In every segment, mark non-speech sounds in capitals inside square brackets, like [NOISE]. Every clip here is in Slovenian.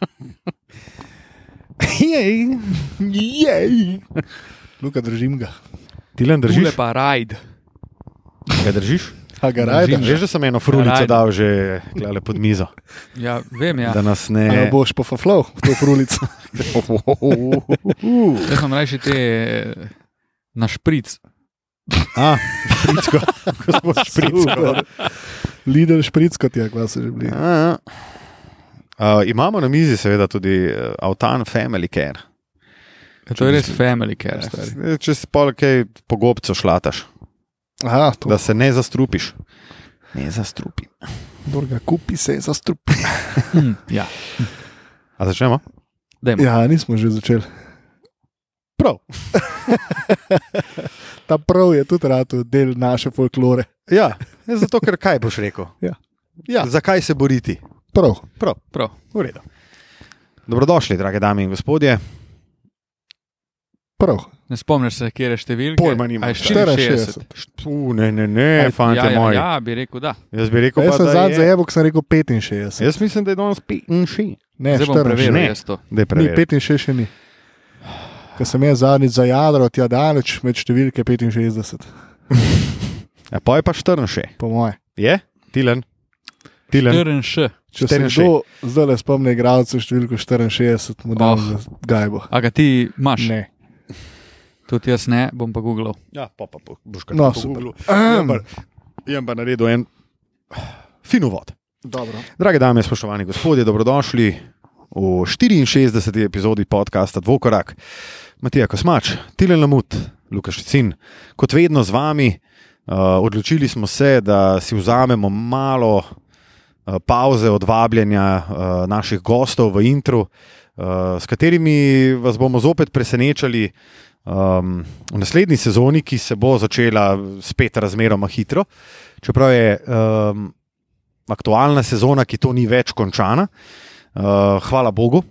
[LAUGHS] Jej, jej. Luka, držim ga. Tilen Tule držiš? pa rajd. Ga držiš? A ga? Držim. Veš, da sem eno frulico dal že klele pod mizo, Ja, vem, ja. da nas A ne. boš pa faflov v to frulico. [LAUGHS] Jaz sem rajši te na špric. A, špricko, [LAUGHS] gospod špricko. Lidl špric, kot je, kva se že bili. A, Uh, imamo na mizi seveda tudi uh, Autan Family Care. Ja, to je res family care. stari. Eh, Če si pol kaj po gobcu šlataš, Aha, to da se ne zastrupiš. Ne zastrupi. Kdor ga kupi, se zastrupi. [LAUGHS] Hm, Ja, A začnemo? dajmo. Ja, nismo že začeli. Prav. [LAUGHS] Ta prav je tudi rad del naše folklore. Ja, ja, zato ker kaj boš rekel? Ja. Ja, zakaj se boriti? Prav. Prav, Prav. v redu. Dobrodošli, drage dame in gospodje. prav. Ne spomniš se, kje je številka? Pojma nimam. 64. U, ne, ne, ne, Aj, fante Ja, ja, moji. ja, bi rekel da. Jaz bi rekel, Jaz pa, sem da zadnji za je... Evo, sem rekel 65. Jaz mislim, da je danes 65. Ne, Zdaj bom preveril 64. jaz to. Da je Ni preveril. 65 še ni. Ker sem jaz zadnjič za jadro, tja daleč med številke 65, [LAUGHS] Ja, pa je pa 14. po moje. Je? Tilen? Tilen? Trn še. Če se 64. kdo zdaj le spomni, igralce številko 64, mu dam Oh. gajbo. A ga ti imaš? Ne. Tudi jaz ne, bom pa googlal. Ja, pa, pa, pa boš kar No. Googlu. Um. Jem pa- naredil en fin uvod. Dobro. Drage dame, spoštovani gospodje, dobrodošli v 64. epizodi podcasta Dvokorak. Matija Kosmač, Tilen Lamut, Lukaš Cin, kot vedno z vami. Uh, odločili smo se, da si vzamemo malo pauze od vabljenja uh, naših gostov v intru, uh, s katerimi vas bomo zopet presenečali um, v naslednji sezoni, ki se bo začela spet razmeroma hitro. Čeprav je um, aktualna sezona, ki to ni več končana. Uh, hvala Bogu.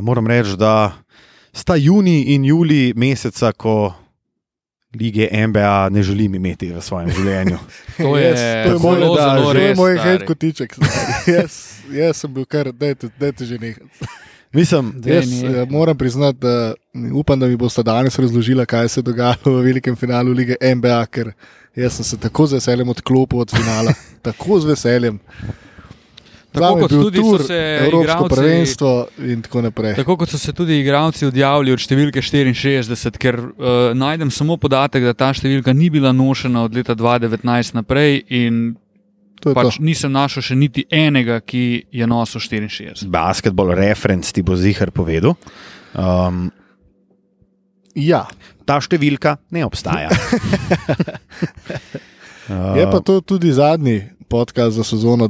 Moram reči, da sta juni in juli meseca, ko lige NBA ne želim imeti v svojem [LAUGHS] življenju. To je, Jaz- to je moj- zelo, da, zelo To je res. moj hej kotiček. [LAUGHS] jaz, jaz sem bil kar, dajte, dajte že nekaj. [LAUGHS] Mislim, Daj, Jaz eh, moram priznati, da upam, da mi boste danes razložila, kaj se je dogajalo v velikem finalu lige NBA, ker jaz sem se tako z veseljem odklopil od finala. tako z veseljem. Tako kot tudi tur, so se Evropsko igralci- prvenstvo in tako naprej. Tako kot so se tudi igravci odjavili od številke 64, ker uh, najdem samo podatek, da ta številka ni bila nošena od leta 2019 naprej, in pač to. nisem našel še niti enega, ki je nosil 64. basketball referenc ti bo zihar povedal. Um, Ja, ta številka ne obstaja. [LAUGHS] uh, je pa to tudi zadnji podcast za sezono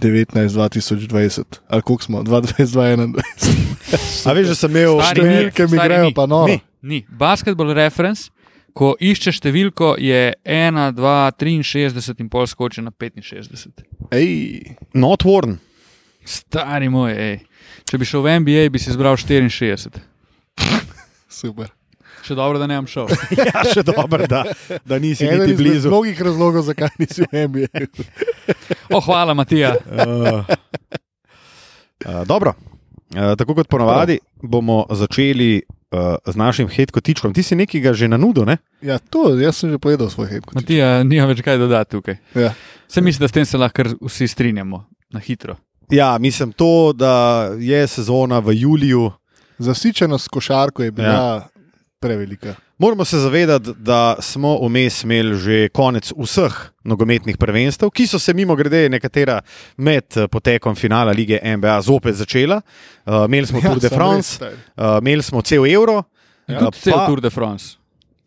2019-2020. Ali koliko smo? 2021. A veš, da sem imel Številke mi grejo ni, pa noro. ni. Ni. Basketball reference, ko išče številko, je 1, 2, 63 in pol skoči na 65. Ej, not worn. Stari moj, ej. Če bi šel v NBA, bi si izbral 64. super. Še dobro, da ne bom šel. Ja, še dobro, da, da nisi Eden niti izmed blizu. mnogih razlogov, zakaj nisi v NBA. [LAUGHS] O, hvala, Matija. Uh, uh, dobro, uh, tako kot ponavadi, bomo začeli uh, z našim hitkotičkom. Ti si nekaj že na nudo, ne? Ja, to, jaz sem že povedal svoj hit. Matija, nima več kaj dodati tukaj. Ja. Se misli, da s tem se lahko vsi strinjamo, na hitro. Ja, mislim to, da je sezona v juliju. Zasičenost s košarko je bila ja. Prevelika. Moramo se zavedati, da smo vmes imeli že konec vseh nogometnih prvenstev, ki so se mimo grede nekatera med eh, potekom finala lige NBA zopet začela. Uh, imeli smo Tour de France, res, uh, imeli smo cel Euro, Ja, tudi cel Tour de France.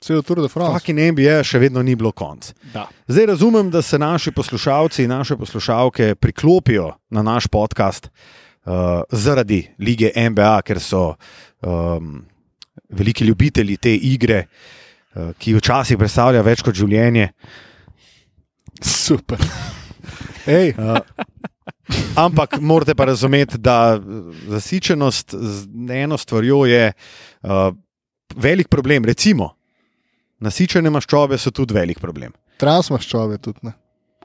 Cel Tour de France. fucking NBA še vedno ni bilo konc. Da. Zdaj razumem, da se naši poslušalci in naše poslušalke priklopijo na naš podcast uh, zaradi lige NBA, ker so um, veliki ljubitelji te igre, uh, ki včasih predstavlja več kot življenje. Super. [LAUGHS] Ej, Uh, ampak morate pa razumeti, da zasičenost z eno stvarjo je uh, velik problem. Recimo, nasičene maščobe so tudi velik problem. transmaščobe tudi. Ne?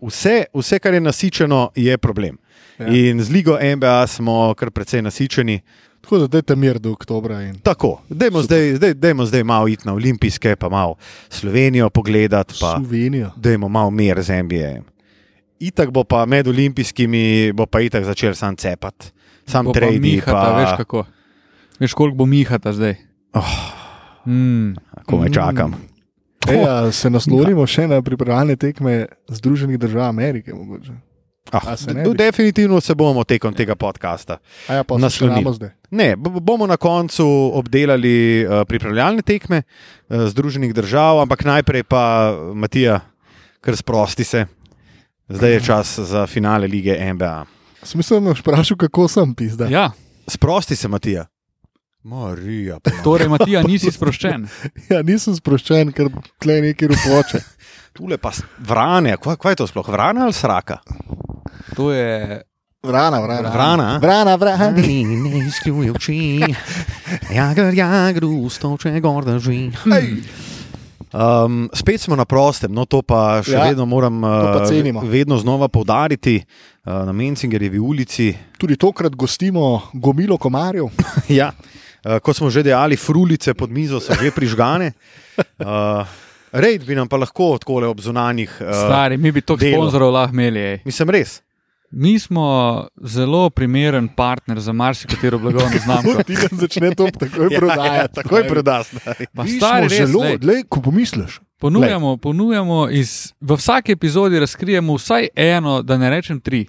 vse, vse, kar je nasičeno, je problem. Ja. In z ligo NBA smo kar precej nasičeni. Tako da dajte mir do oktobra. In... Tako, dajmo zdaj, zdaj, dajmo zdaj malo iti na olimpijske, pa malo Slovenijo pogledati, pa Slovenijo. dajmo malo mir z NBA. Itak bo pa med olimpijskimi, bo pa itak začel sam cepati, sam Bo pa veš kako. Veš, koliko bo Mihata zdaj. Oh, Mm. Ko me čakam. E, a se naslovimo še na pripravljalne tekme Združenih držav Amerike. Mogoče. Ah, A se definitivno se bomo tekom tega podcasta. Ja, Naslonili. Ne, bomo na koncu obdelali uh, pripravljalne tekme uh, Združenih držav, ampak najprej pa Matija, kar sprosti se. Zdaj je čas za finale lige NBA. Smisel me vprašal, kako sem pizda. Ja, Sprosti se, Matija. Marija. pa- torej, Matija, nisi sproščen. [LAUGHS] Ja, nisem sproščen, ker tle nekaj rupoče. [LAUGHS] Tule pa vrane, kva, kva je to sploh, vrana ali sraka? To je Vrana, vrana. Vrana? Vrana, vrana. Ni ne izkljuje oči, [LAUGHS] jagar, jagar, ustoče gor drži. Um, spet smo na prostem, no to pa še Ja, ja, vedno moram uh, vedno znova poudariti uh, na Mencingerjevi ulici. Tudi tokrat gostimo gomilo komarjev. [LAUGHS] ja, uh, kot smo že dejali, frulice pod mizo so že prižgane. [LAUGHS] Uh, Rejd bi nam pa lahko odkole ob zunanjih. Uh, stari, mi bi to sponzorov lahko imeli. ej. Mislim, res. Mi smo zelo primeren partner za marsikatero blagovno [LAUGHS] znamko. Ti nam začne to [LAUGHS] takoj prodajati. ja, takoj prodaš. Pa Mi stari, zelo, lej, ko pomisliš. Ponujamo, ponujamo iz, v vsaki epizodi razkrijemo vsaj eno, da ne rečem tri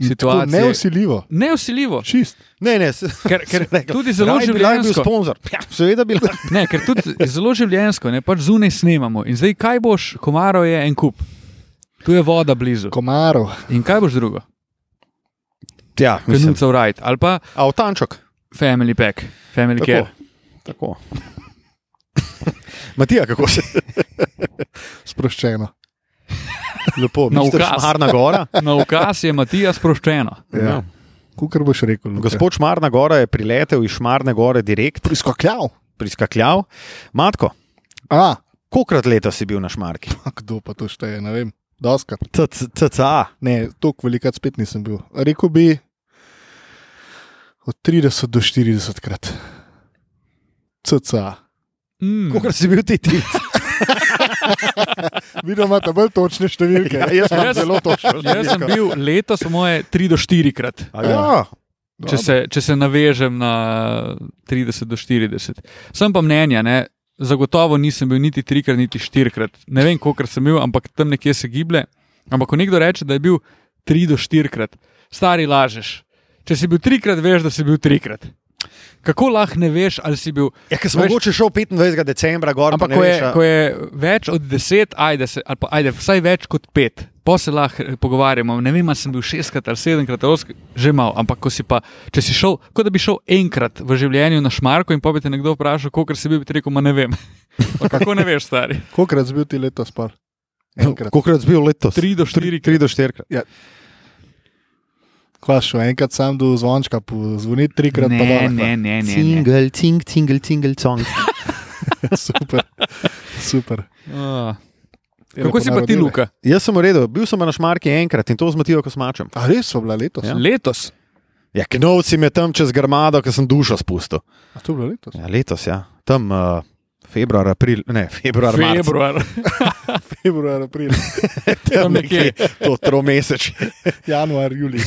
situacije. Neusiljivo. Neusiljivo. Čist. Ne, ne, s- Ker, [LAUGHS] ker tudi zelo lahko bil življenjsko. sponzor. Ja, seveda bi lahko. Ne, ker tudi zelo življenjsko, ne pač zunaj snemamo. In zdaj, kaj boš, komarov je en kup, tu je voda blizu. Komarov. In kaj boš drugo? Ja, mislim. Kanuca Wright ali pa Avtančok. Family Pack, Family Tako. Care. Tako. [LAUGHS] Matija, kako se [LAUGHS] Sproščeno. lepo, Na ukaz. Šmarna gora. [LAUGHS] Na ukaz je Matija sproščeno. Ja. Kukar boš rekel? Luka? Gospod Šmarna gora je priletel iz Šmarne gore direkt, Priskakljal. priskakljal. Matko, A, kolikrat letos si bil na Šmarki? kdo pa to šteje, ne vem. Doskrat. CCA. Ne, toliko velikrat spet nisem bil. Rekl bi od 30 do 40 krat. CCA. Mm. Kolikrat si bil ti ti? [LAUGHS] Vidim, imate bolj točne številke. Ja, jaz Jaz- zelo točno. Jaz sem bil letos, moje, 3 do 4 krat. A Ja, Če se, če se navežem na 30 do 40. Sem pa mnenja, ne, zagotovo nisem bil niti trikrat, niti štirikrat. Ne vem, koliko sem bil, ampak tam nekje se giblje. Ampak ko nekdo reče, da je bil 3 do 4 krat, stari lažeš. Če si bil trikrat, veš, da si bil trikrat. Kako lahko ne veš, ali si bil. ja ker sem Veš- mogoče šel 25. decembra gor, Ampak pa ne ko je, veš, a- ko je več od 10, ajde, se, ali pa ajde, vsaj več kot 5, pa se lahko eh, pogovarjamo. Ne vem, ali sem bil 6krat ali 7krat, ali osem- že malo. Ampak ko si pa, če si šel, kot da bi šel enkrat v življenju na šmarko in pa bi te nekdo vprašal, koliko si bil, bi ti rekel, ma ne vem. [LAUGHS] Pa kako ne veš, stari? Kolikrat si bil ti letos spal? Enkrat. Kolikrat si bil letos? 3 do 4 3 do 4 krat. Kva šel, enkrat sam do zvončka, zvoniti trikrat pa Ne, dol. ne, ne, ne. Single, cing, cingle, cingle, song. [LAUGHS] super, super. Ah. Je Kako si pa ti. Luka? Jaz sem v redu, bil sem na Šmarki enkrat in to z Matijo Kosmačem. A res so bila letos? Ja. Letos. Ja, Knovci me tam čez grmado, ker sem dušo spustil. A to je bilo letos? Ja, letos, ja. Tam uh, februar, april, ne, februar. Februar. [LAUGHS] [LAUGHS] Februar, april, [LAUGHS] Tam nekje. To tromeseč. [LAUGHS] januar, julij.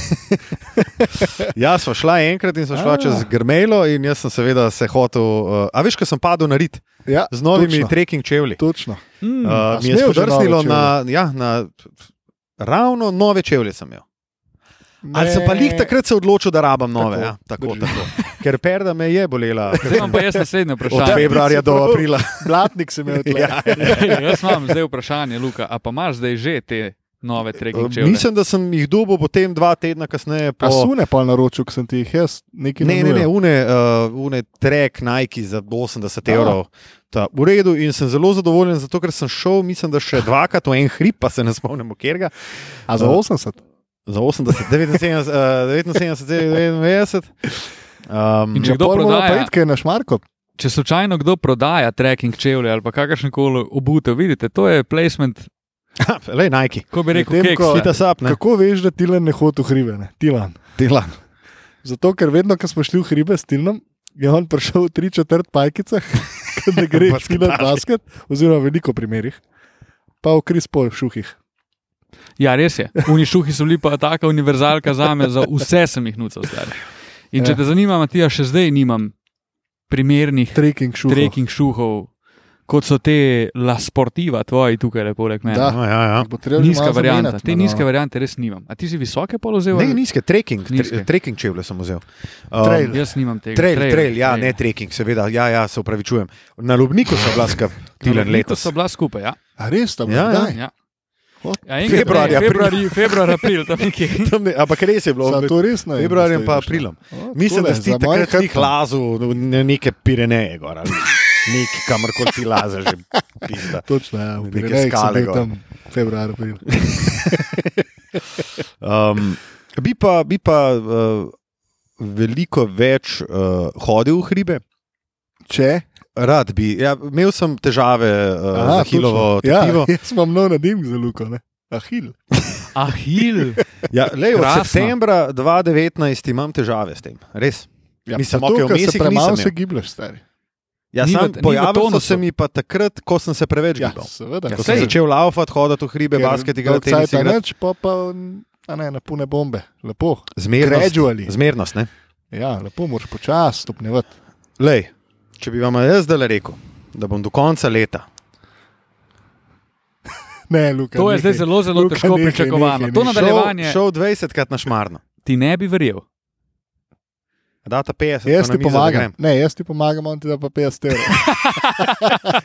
Ja, smo šla enkrat in smo šla A. čez Grmelo in jaz sem seveda se hotel. Uh, a veš, ko sem padel na rit Ja, z novimi točno, trekking čevlji. Točno. Mm. Uh, mi je nove na, ja, na ravno nove čevlje sem imel. Ali sem pa lih takrat se odločil, da rabam nove. Tako, ja, tako, drži. tako. Ker perda me je bolela. [LAUGHS] Zdaj imam pa jaz naslednje Od vprašanje. februarja do aprila. [LAUGHS] Blatnik se imel tle. Ja, jaz imam zdaj vprašanje, Luka. A pa imaš zdaj že te nove trekking čevlje? Mislim, da sem jih dobil potem dva tedna kasneje. Po... A sune pa naročil, ko sem ti jih jaz nekaj Ne, ne, ne, une, uh, une trek Nike za 80 evrov. Ta, v redu in sem zelo zadovoljen, zato ker sem šel, mislim, da še dvakrat v en hrib, pa se ne spomnim, kjer ga. A za 80? Za 80, 79, uh, 79 99. Um, In če Ja, kdo prodaja? pa je na šmarko. Če slučajno kdo prodaja trekking čevlje ali pa kakršen koli obutev, vidite, to je placement Le, Nike, Ko bi rekel, Medtem keks, ko- fita sap, ne? Kako veš, da Tilan ne hodi v hribe? Ne? Tilan. Tilan. Zato, ker vedno, ko smo šli v hribe s Tilnom, je on prišel v tri četrt pajkicah, [LAUGHS] da gre špilat basket, oziroma v veliko primerih, pa v krispol šuhih. Ja, res je. Unišuhi so bili pa taka univerzalka za me, za vse sem jih nucal. Stari. In če Ja. te zanima, Matija, še zdaj nimam primernih Trekking šuhov. trekking šuhov, kot so te La Sportiva, tvoji tukaj lepo poleg mene. Da. No, ja, ja. Že Nizka varianta. zamenjati, Te no. nizke variante res nimam. A ti si visoke položaje? Ne, nizke, trekking, Nizke. tre, trekking čevlje sem vzel. Um, Trail. Jaz nimam tega. Trail, trail, trail, ja, ne trekking, seveda, ja, ja, se upravičujem. Na Lubniku so bila skupaj, Tilan letos. so bila skupaj, ja. A res tam Ja, ja. ja. O, ja enkrat februarja, prej, februar, februar, april, tam nekje. [LAUGHS] Tam ne- Ampak res je bilo, Za to res ne. vem, februarjem pa aprilom. O, Mislim, takole, da si takrat hrbtom. lazil na neke Pireneje, gor, ali neki kamorkoli ti laze že. pizda. Točno, ja, v sem skale tam februar, april. [LAUGHS] Um, bi pa, bi pa uh, veliko več uh, hodil v hribe. Če? Rad bi. Ja, imel sem težave uh, Aha, z Hilovo točno. ja. [LAUGHS] Jaz imam nov nadim za Luko, ne? Ahil. [LAUGHS] Ahil. Ja, lej, od Krasno. septembra 2019 imam težave s tem. Res. Ja, Mislim, ker vmes se premalo se imel. giblješ, stari. Ja, Ni sam, pojavili so se mi pa takrat, ko sem se preveč Ja, gibal. seveda. Ja, ko sem se- začel laufati, hoditi v hribe, basket igrati, tenis cajta igrati. nič, pa pa a ne, na pune bombe. Lepo. Zmernost. Gradually. Zmernost, ne? Ja, lepo moraš počasi stopnjevati. Lej, če bi vam jaz zdaj rekel, da bom do konca leta. [LAUGHS] Ne, Luka, To je nehaj. zdaj zelo, zelo Luka, težko nehaj, pričakovano. nehaj, To nehaj. nadaljevanje Šel, šel 20 krat na šmarno. ti ne bi verjel. Data 50. Jaz pa ti da pomagam. Ne, jaz ti pomagam, on ti da pa 50 evrov.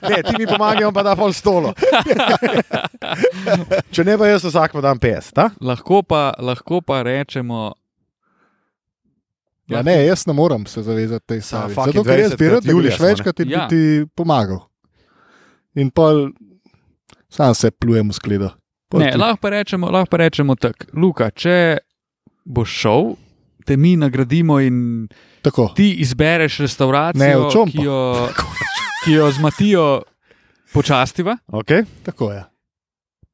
[LAUGHS] Ne, ti mi pomagaj, on pa da pol stolo. [LAUGHS] Če ne, pa jaz vsakmu dam 50. Ta? Lahko pa, lahko pa rečemo. Ja, ne, jaz ne morem se zavezati tej Sa, stavi. fucking Zato, ker jaz 20 bi rad, da ne. večkrat in Ja. bi ti pomagal. In pol sam se plujem v skledo. Ne, ti- lahko pa rečemo, lahko pa rečemo tako. Luka, če boš šel, te mi nagradimo in Tako. ti izbereš Ne, restauracijo, čompo. ki jo, [LAUGHS] ki jo z Matijo počastiva. Okay. Tako je.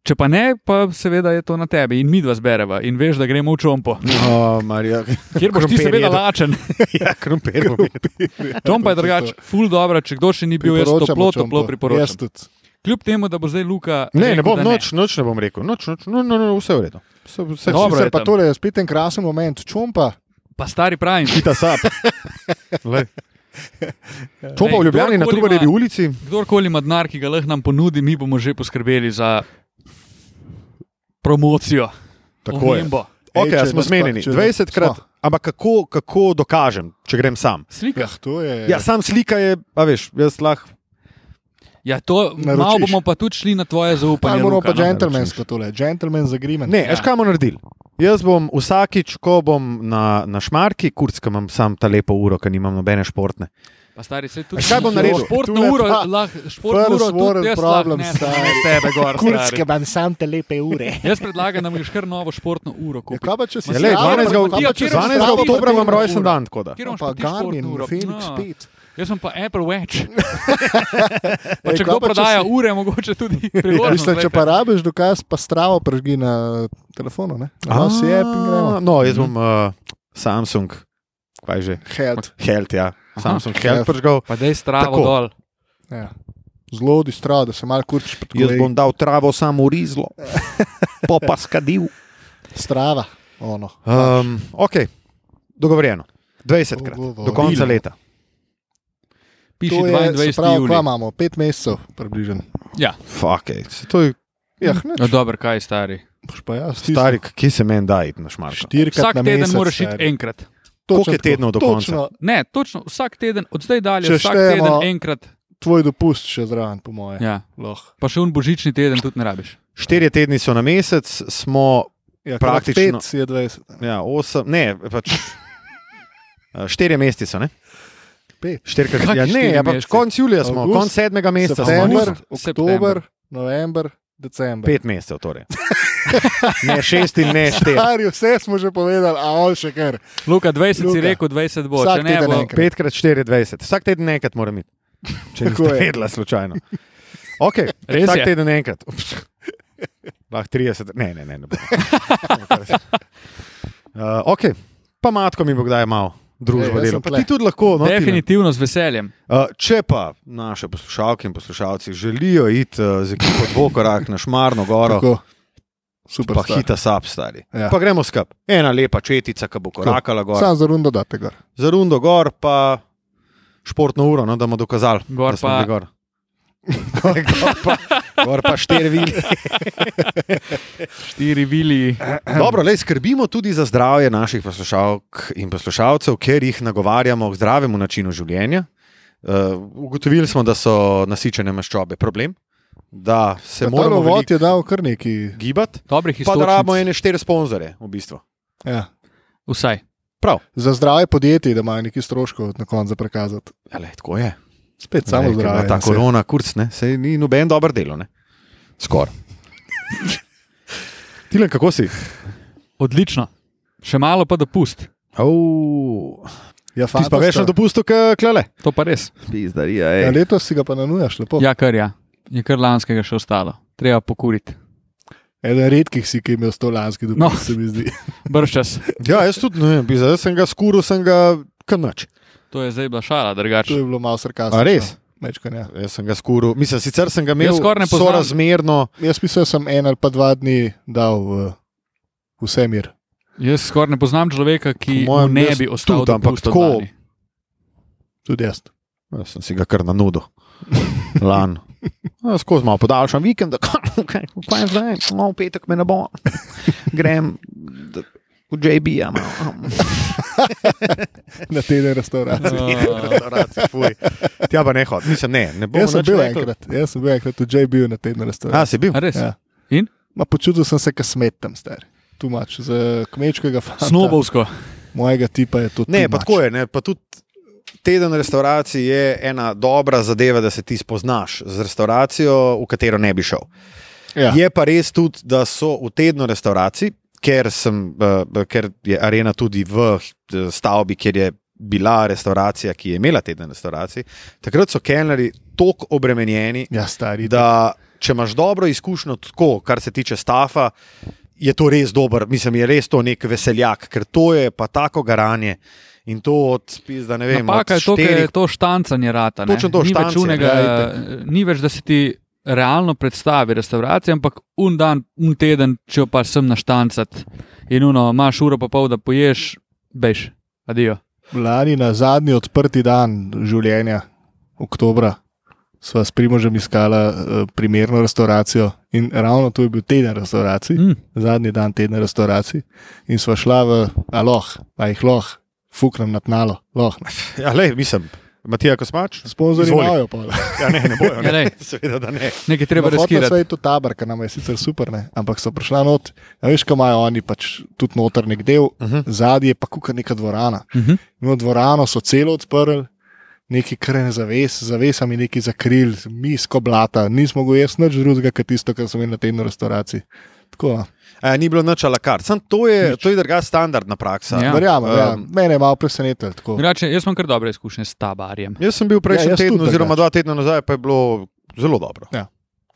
Če pa ne, pa seveda je to na tebi in mi dva zbereva in veš, da gremo v čompo. Oh, Marija. Kjer boš ti Krompir seveda lačen. [LAUGHS] ja, krompir. bom jedel. Čom [LAUGHS] pa je drugače, ful dobro, če kdo še ni bil, jaz toplo, toplo priporočam. Kljub temu, da bo zdaj Luka. Ne, ne rekel, bom, da noč, noč ne bom rekel. Noč, noč, no, no, no, vse v redu. Vse, vse, Dobro je pa tole je spet en krasen moment. Čompa, Pa stari pravim, Pita sap. [LAUGHS] Lej. To pa Lej, v Ljubljani na Trubarjevi ulici. kdorkoli ima denar, ki ga lahko nam ponudi, mi bomo že poskrbeli za promocijo. Tako je. omembo. Ok, Ej, smo zmenjeni. če- 20 krat. smo. Ampak kako, kako dokažem, če grem sam? Slika. ja, to je. Ja, sam slika je, a veš, jaz lahko. Ja, to Naročiš. malo bomo pa tudi šli na tvoje zaupanje. Ali moramo pa no. džentlmensko tole, gentleman's agreement. Ne, Ja. veš, kaj bomo naredili? Jaz bom vsakič, ko bom na, na šmarki, kurcka imam sam ta lepo uro, ker nimam nobene športne. Pa stari se tudi. A kaj bom naredil? Športno uro, lahko, športno uro tudi jaz problem, lahko ne s tebe gor. stari. imam sam te lepe ure. Jaz predlagam, da greš kar novo športno uro. Ja, kaj pa če si Strava, 12. pa ok- ti, ja, kjer imaš 12. Strava, oktobra imam rojsten dan, tako da. Kjer imaš Pa Garmin, No. 5. Jaz sem pa Apple Watch. [LAUGHS] Pa če kdo pa če prodaja si- ure, mogoče tudi [LAUGHS] priložnost. mislim, če pa rabiš dokaz, pa stravo prežgi na telefonu. Ne? Malo si app in gremo. No, jaz bom uh, Samsung, kaj že, Health. Health, ja. Samsung Health. Health prižgal. Pa dej stravo dol. Ja. Zelo distrav, da se malo kurčiš Jaz bom dal travo samo rizlo, pa pa skadil. Strava. Ono. Um, ok, dogovorjeno. 20 krat, do konca leta. Piši To je, se 22. pravi, juli. kva imamo, pet mesecev približno. Ja, Fuck, ej, se to je Ja, no, dobro, kaj je stari. boš pa jaz. stari, ki se meni da iti na šmarko. Štirikrat Vsak na teden mesec, moraš iti enkrat. Točno Koliko je tednov do Točno Ne, točno vsak teden, od zdaj dalje, Če vsak teden enkrat. tvoj dopust še zraven, po moje. Ja. Lahko. Pa še un božični teden tudi ne rabiš. Štirje tedni so na mesec, smo Ja, Praktično. Pet je 20. ja, osem, ne, pač. [LAUGHS] eh, Štirje meseci so, ne? Pet. Štirikrat, Kakšni ja, ne, ja, pač konc julija smo, Avgust, konc sedmega meseca smo. September, Avgust, oktober, november, december. Pet mesecev, torej. [LAUGHS] Ne šest in ne štiri. Stari, vse smo že povedali, a on še kar. Luka, 20 si Luka. rekel, 20 bo. Vsak Če ne bo, enkrat. 5 krat 4, 20. Vsak teden enkrat moram iti. Če niste je. vedela, slučajno. Okay, [LAUGHS] Res vsak je. teden enkrat. [LAUGHS] Lahko 30, ne, ne, ne. ne uh, ok, pa matko mi bo kdaj malo delo. sem Pa ti tudi lahko. No. Definitivno z veseljem. Uh, če pa naše poslušalke in poslušalci želijo iti uh, z ekipo dvokorak na Šmarno goro, Tako. Super. pa hita sap, stari. Ja. Pa gremo skup. Ena lepa četica, ki bo korakala gor. Sam za rundo date gor. Za rundo gor, pa športno uro, no, da bomo dokazali. Gor da smo pa- bili Gor. [LAUGHS] gor, pa, gor pa štiri vili. Štiri vili. Dobro, lej, skrbimo tudi za zdravje naših poslušalk in poslušalcev, ker jih nagovarjamo k zdravemu načinu življenja. Uh, ugotovili smo, da so nasičene maščobe problem, da se Ta moramo vod veliko je dal kar neki. gibati, pa da rabimo ene štiri sponzore, v bistvu. Ja. Vsaj. Prav, Za zdrave podjetje, da imajo neki stroškov na koncu za prikazati. ja, lej, tako je. Spet samo ker ima zdrave. Ta korona, kurc, ne, sej ni noben dober delo. ne. Skoraj. [LAUGHS] Tilen, kako si? Odlično. Še malo pa dopust. Oh, Ja, ti pa sta- na dopustu, kot klele. To pa res. Pizdarija, Ja, letos si ga pa nanujaš lepo. Ja, kar ja. Je kar lanskega še ostalo. Treba pokuriti. Eden redkih si, ki je imel sto lanski dopust, No. se mi zdi. Brž čas. [LAUGHS] Ja, jaz tudi ne vem, bi zdaj sem ga skuril, sem ga kanač. To je zdaj bila šala, To drugače. je bilo malo sarkastično. A res? Mečkan, ja. Jaz sem ga skuril, mislim, sicer sem ga imel sorazmerno. Jaz mislim, da sem en ali pa dva dni dal v, v Semir. Jaz skoraj ne poznam človeka, ki mu ne bi ostal tudi, ampak tako-. Tudi jaz. Jaz sem si ga kar na nudo. [LAUGHS] Lan. Ja, Skozi malo podaljšam vikend, da kaj je zdaj, malo v petek me ne bo. Grem v JB-ja. [LAUGHS] Na teden restauracije. Tja pa ne hod, mislim, ne, ne bom Jaz sem bil enkrat, jaz sem bil enkrat v JB-ju na teden A, restauracije. si bil? A res? Ja. In? Ma počutil sem se, kot smet tam star. Tu mač, za kmečkega fanta. Snobovsko. Mojega tipa je to. Ne, too pa much. tako je. Ne, pa tudi teden restauracij je ena dobra zadeva, da se ti spoznaš z restauracijo, v katero ne bi šel. Ja. Je pa res tudi, da so v tednu restauracij, ker, sem, uh, ker je arena tudi v eh, stavbi, kjer je bila restauracija, ki je imela teden restauracij, takrat so kelneri tako obremenjeni, ja, stari. da če imaš dobro izkušnjo, tako, kar se tiče stafa, je to res dober, mislim, je res to nek veseljak, ker to je pa tako garanje in to od pizda, ne vem, Napaka od je to, ker je to štancanje rata. ne. Točno to, ni več, štancanje, unega, ja, ni več, da se ti realno predstavi restauracija, ampak un dan, un teden, če pa sem naštancati in uno, imaš uro pa pol, da poješ, bež, adijo. Lani na zadnji odprti dan življenja, oktobra, sva s Primožem iskala uh, primerno restauracijo in ravno to je bil teden restauracij, mm. Zadnji dan tedna restauracij. In sva šla v Aloh, a jih loh, fuknem na tnalo, loh. Ja, le, mislim, Matija Kosmač. Sponzorji imajo pa. Ja, ne, ne bojo. Ja, Ne. Seveda, da ne. Nekaj treba Hotla riskirati. sva je to tabor, ki nam je sicer super, ne? ampak so prišla not. Ja, veš, kaj imajo oni, pač tudi noter nek del, uh Mhm. -huh. zadnji je pa kuka neka dvorana. Uh -huh. No, dvorano so celo odprli, neki krene zaves, zavesami neki zakril, misko blata, nismo go jaz nič drugega, kot tisto, kar smo imeli na tednu restauraciji. Tako. A, ni bilo nič ala kar. Sam to je, Nič. to je druga standardna praksa. Ja. verjamem, ja. Um, mene je malo presenetilo. tako. Drugače, jaz imam kar dobre izkušnje s tabarjem. Jaz sem bil prejšnji Ja, ja, jaz teden, oziroma dva tedna nazaj, pa je bilo zelo dobro.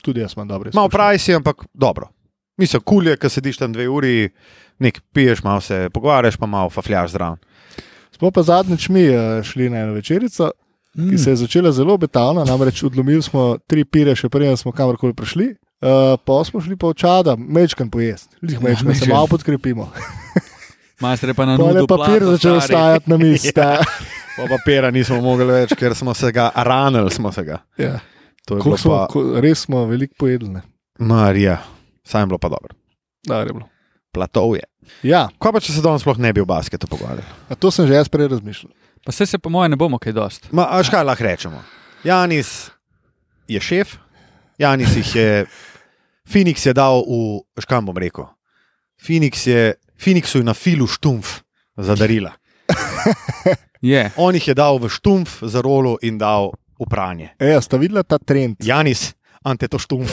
Tudi jaz imam dobre Malo izkušnje. prajsi, ampak dobro. Mislim, kul je, ko sediš tam dve uri, nek piješ, malo se pogovarjaš, pa malo fafljaš zraven. Smo pa zadnjič mi eh, šli na eno večerico, Mm. ki se je začela zelo obetavna, namreč odlomili smo tri pire, še preden smo kamorkoli prišli. Uh, pa smo šli pa v čada, mečkan pojesti, lih Ja, mečkan, se mečkan. malo podkrepimo. Majster je pa na je nudu. papir začel stajati na mizi. [LAUGHS] ja. Pa papira nismo mogli več, ker smo se ga ranili. Smo se ga. ja. To je Koliko bilo Smo, pa, ko, res smo veliko pojedli. ne. Marija, saj je bilo pa dobro. Dobro je bilo. Platov je. Ja, Kaj pa, če se danes sploh ne bi v basketu pogovarjali? a to sem že jaz prej razmišljal. Pa se se po mojem ne bomo kaj dost. Ma, a škaj lahko rečemo? Janis je šef, Janis jih je, Phoenix je dal v, škam bom rekel, Phoenix je, Phoenixu je na filu štumf za darila. [LAUGHS] Je. On jih je dal v štumf za rolo in dal v pranje. E, a sta videla ta trend? Janis, ante to štumf.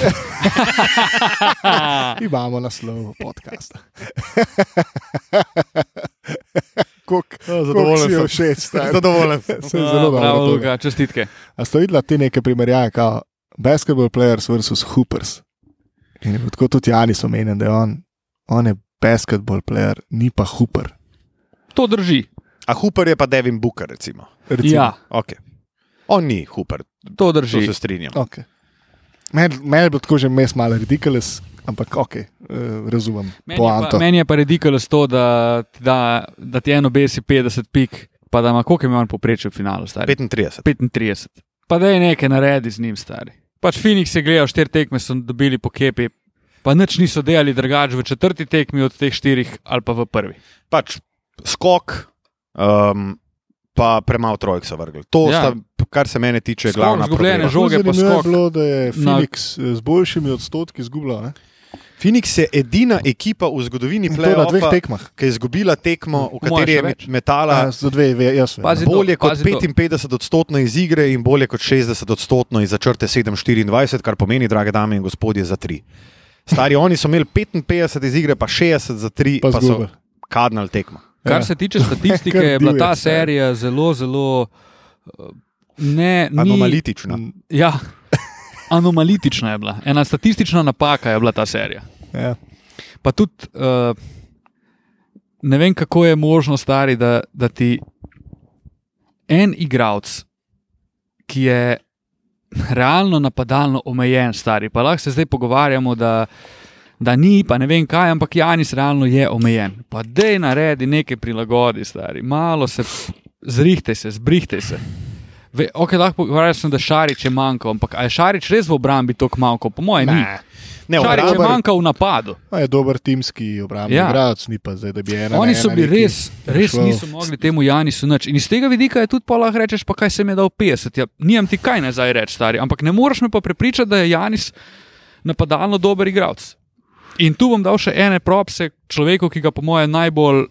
[LAUGHS] Imamo naslov podcasta. [LAUGHS] Kuk, zadovoljen si je sem. všeč. Zadovoljen sem. Sem zelo dobro. Bravo, to. Luka, čestitke. A ste videli te neke primerjave, kot basketball players versus hoopers? In je tako tudi Janis omenjen, da je on, on je basketball player, ni pa Hooper. To drži. A Hooper je pa Devin Booker, recimo. Recimo. Ja, Okay. On ni Hooper, to to drži. se strinjam. Okay. Meni meni je bilo tako že mes malo ridiculous, ampak ok, uh, razumem. Meni je, pa, meni je pa ridiculous to, da ti, da, da ti eno besi 50 pik, pa da ima koliko ima on poprečje v finalu, stari. 35. 35. Pa da je nekaj naredi z njim, stari. Pač Phoenix je gledal, štiri tekme so dobili po kepi, pa nič niso delali drugače v četrti tekmi od teh štirih ali pa v prvi. Pač skok, um, pa premalo trojk so vrgli. To Ja. sta, kar se mene tiče, Skok, glavna izgubljene problema. žoge. pa Zanimivo je skok. bilo, da je Phoenix na... z boljšimi odstotki izgubljal. Phoenix je edina ekipa v zgodovini play-offa, ki je izgubila tekmo, v kateri je metala Ja, za dve, ve- jaz. Pazi to, bolje kot to. 55 odstotkov iz igre in bolje kot 60 odstotkov iz začrte 7-24, kar pomeni, drage dame in gospodje, za 3. Stari oni so imeli 55 iz igre, pa 60 za 3, Pa pa, so kadnali tekmo. Kar Ja. se tiče [LAUGHS] statistike, je bila ta divje, serija zelo, zelo. uh, Ne, ni, Anomalitična. Ja, anomalitična je bila. Ena statistična napaka je bila ta serija. Ja. Pa tudi uh, ne vem, kako je možno, stari, da, da ti en igralec, ki je realno napadalno omejen, stari, pa lahko se zdaj pogovarjamo, da, da ni, pa ne vem kaj, ampak Janis realno je omejen. Pa dej naredi nekaj prilagodi, stari, malo se zrihte se, zbrihte se. Ve, okay, lahko pogovarjam, da Šarič je manjkal, ampak je Šarič res v obrambi tako manjkal? Po mojem, ni. Ne, Šarič je obrambar- manjkal v napadu. A je dober timski obrambni Ja. igralec, ni pa zdaj, da bi ena. Oni so bili res, res prišel. niso mogli temu Janisu nič. In iz tega vidika je tudi pa lahko rečeš, pa kaj se mi je dal 50. Ja, Nimam ti kaj nazaj reči, stari. Ampak ne moreš me pa prepričati, da je Janis napadalno dober igralec. In tu bom dal še ene propse človeku, ki ga po mojem najbolj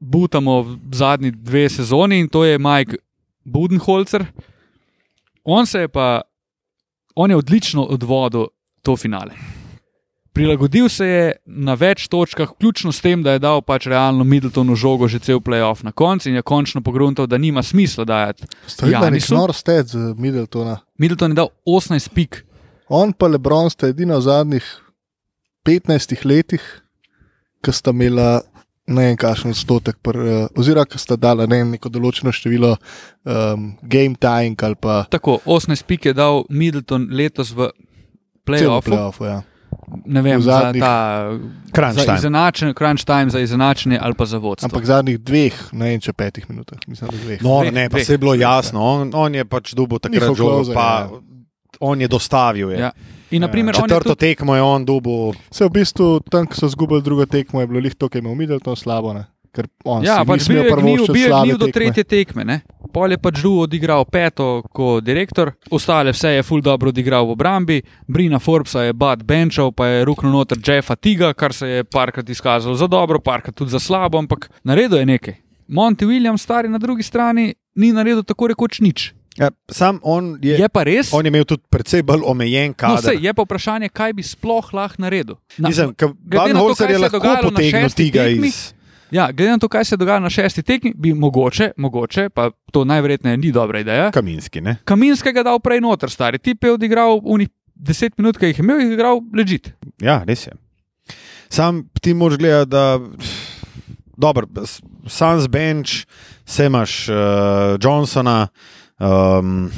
butamo v zadnji dve sezoni in to je Mike Budenholzer. On se je pa, on je odlično odvodil to finale. Prilagodil se je na več točkah, vključno s tem, da je dal pač realno Middletonu žogo že cel playoff na koncu in je končno pogruntal, da nima smisla dajati. Stojil je nek Janisu. nor sted z Middletona. Middleton je dal 18 pik. On pa Lebron sta edina v zadnjih 15 letih, ki sta imela ne vem, kakšen odstotek, pr, uh, oziroma sta dala ne neko določeno število um, game time ali pa Tako, 18 pik je dal Middleton letos v playoffu. playoffu. Ja. Ne vem, v za zadnjih- ta Crunch za time. izenačen, crunch time, za izenačenje ali pa za vodstvo. Ampak zadnjih dveh, ne vem, če petih minutah, mislim, da dveh. No, Dveh, ne, pa dveh. se je bilo jasno. On, on je pač dobil takrat žogo, pa ja. On je dostavil. Je. Ja. In naprimer, je Četrto tudi, tekmo je on dobil. Se v bistvu tam, ko so izgubili drugo tekmo, je bilo lih to, ki je imel Middleton slabo. Ne? Ker on ja, si pač bil je gnil, prvoščiti bil je slabe gnil do tekme. tretje tekme. Ne? Pol je pač Drew odigral peto kot direktor, ostale vse je full dobro odigral v obrambi, Brina Forbesa je bad benčal, pa je ruknil noter Jeffa Tiga, kar se je parkrat izkazalo za dobro, parkrat tudi za slabo, ampak naredil je nekaj. Monty Williams, stari na drugi strani, ni naredil tako rekoč nič. Ja, sam on je, Je pa res, on je imel tudi precej bolj omejen no, kader. sej, je pa vprašanje, kaj bi sploh lahko naredil. Na, Mislim, Badenholzer je lahko potegnil tega tekmi, iz. Ja, glede na to, kaj se je dogajalo na šesti tekmi, bi mogoče, mogoče, pa to najverjetneje ni dobra ideja, Kaminski. Ne? Kaminskega dal prej noter, stari. Tip je odigral unih 10 minut, ki jih je imel, jih je igral ležit. Ja, res je. Sam ti moraš gledati, da. Dobro, Sans Bench, se imaš uh, Johnsona, um,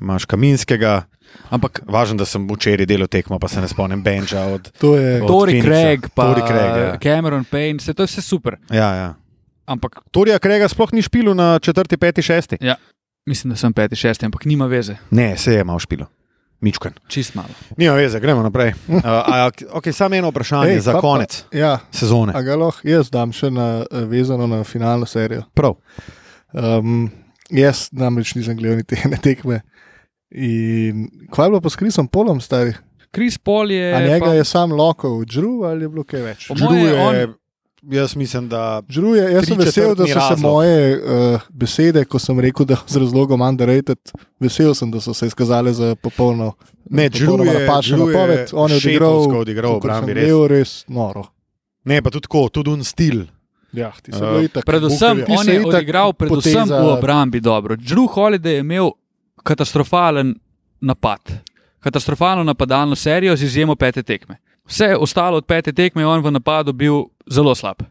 imaš Kaminskega. Ampak Važno, da sem včeraj delal tekmo, pa se ne spomnim Benča. Od, Tori. Craig, pa Tory Craig, ja. Cameron Payne, vse to je vse super. ja, ja. Ampak Torija Krega sploh ni špil na četrti, peti, šesti. mislim, da sem peti, šesti, ampak nima veze, Ne, se je malo špil. Mičken. čist malo. Nima veze, gremo naprej. Uh, [LAUGHS] a, okay, samo eno vprašanje Ej, za pa pa- konec Ja, sezone. a ga lahko jaz dam še na, eh, vezano na finalno serijo. Prav. Um, jaz namreč nisem gledal niti ene tekme. In kaj je bilo pa s Krisom Polom, stari? Chris Paul je. A njega pa, je sam lokal, Drew ali je bilo kaj več? Moje je, on- jaz mislim, da Drew je, jaz sem vesel, da so se razlog. moje uh, besede, ko sem rekel, da z razlogom underrated, vesel sem, da so se izkazale za popolno. ne, popolnoma je, je napoved. On je odigral, odigral obrambi. res. imel, res noro. Ne, pa tudi tako, tudi un stil. Ja, ti se Uh, bilo itak. Predvsem on je se itak odigral predvsem poteza- v obrambi dobro. Drew Holiday je imel katastrofalen napad, katastrofalno napadalno serijo z izjemo pete tekme. Vse ostalo od pete tekme je on v napadu bil zelo slab,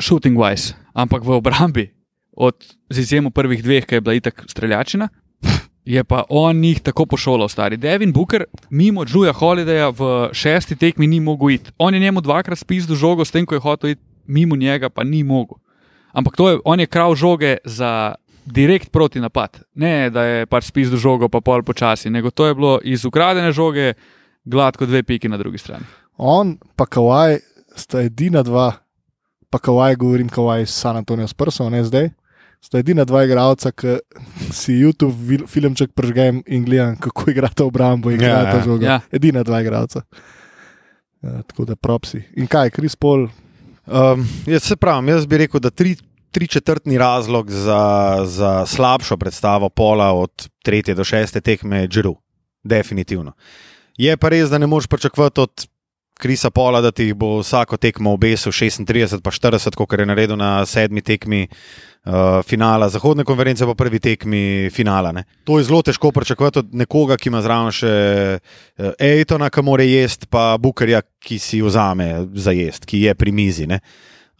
shooting wise, ampak v obrambi, od, z izjemo prvih dveh, ki je bila itak streljačina, je pa on jih tako pošolal, stari. Devin Booker, mimo Džuja Holidaya, v šesti tekmi ni mogel iti. On je njemu dvakrat spizdil žogo, s tem, ko je hotel iti mimo njega, pa ni mogel. Ampak to je, on je krav žoge za direkt proti napad. Ne, da je pač spizdil žogo, pa pol počasi, nego to je bilo iz ukradene žoge, gladko dve piki na drugi strani. On pa Kawaj sta edina dva, pa Kawaj govorim, Kawaj s San Antonijo Spursom, ne zdaj. Sta edina dva igralca, ki si YouTube filmček prežgem in gledam, kako igrata obrambo in Ja, igrata ja. žogo. Ja. Edina dva igralca. Ja, tako da propsi. In kaj, Kris Pol, Um, jaz se pravim, jaz bi rekel, da tri, tri četrtni razlog za, za slabšo predstavo pola od tretje do šeste tekme je Džiru. Definitivno. Je pa res, da ne moreš pričakovati od Krisa Pola, da ti bo vsako tekmo obesil 36 pa 40, kot je naredil na sedmi tekmi uh, finala Zahodne konference, pa prvi tekmi finala. Ne. To je zelo težko pričakovati od nekoga, ki ima zraven še uh, Ejtona, ki more jesti, pa Bukerja, ki si vzame za jesti, ki je pri mizi. ne.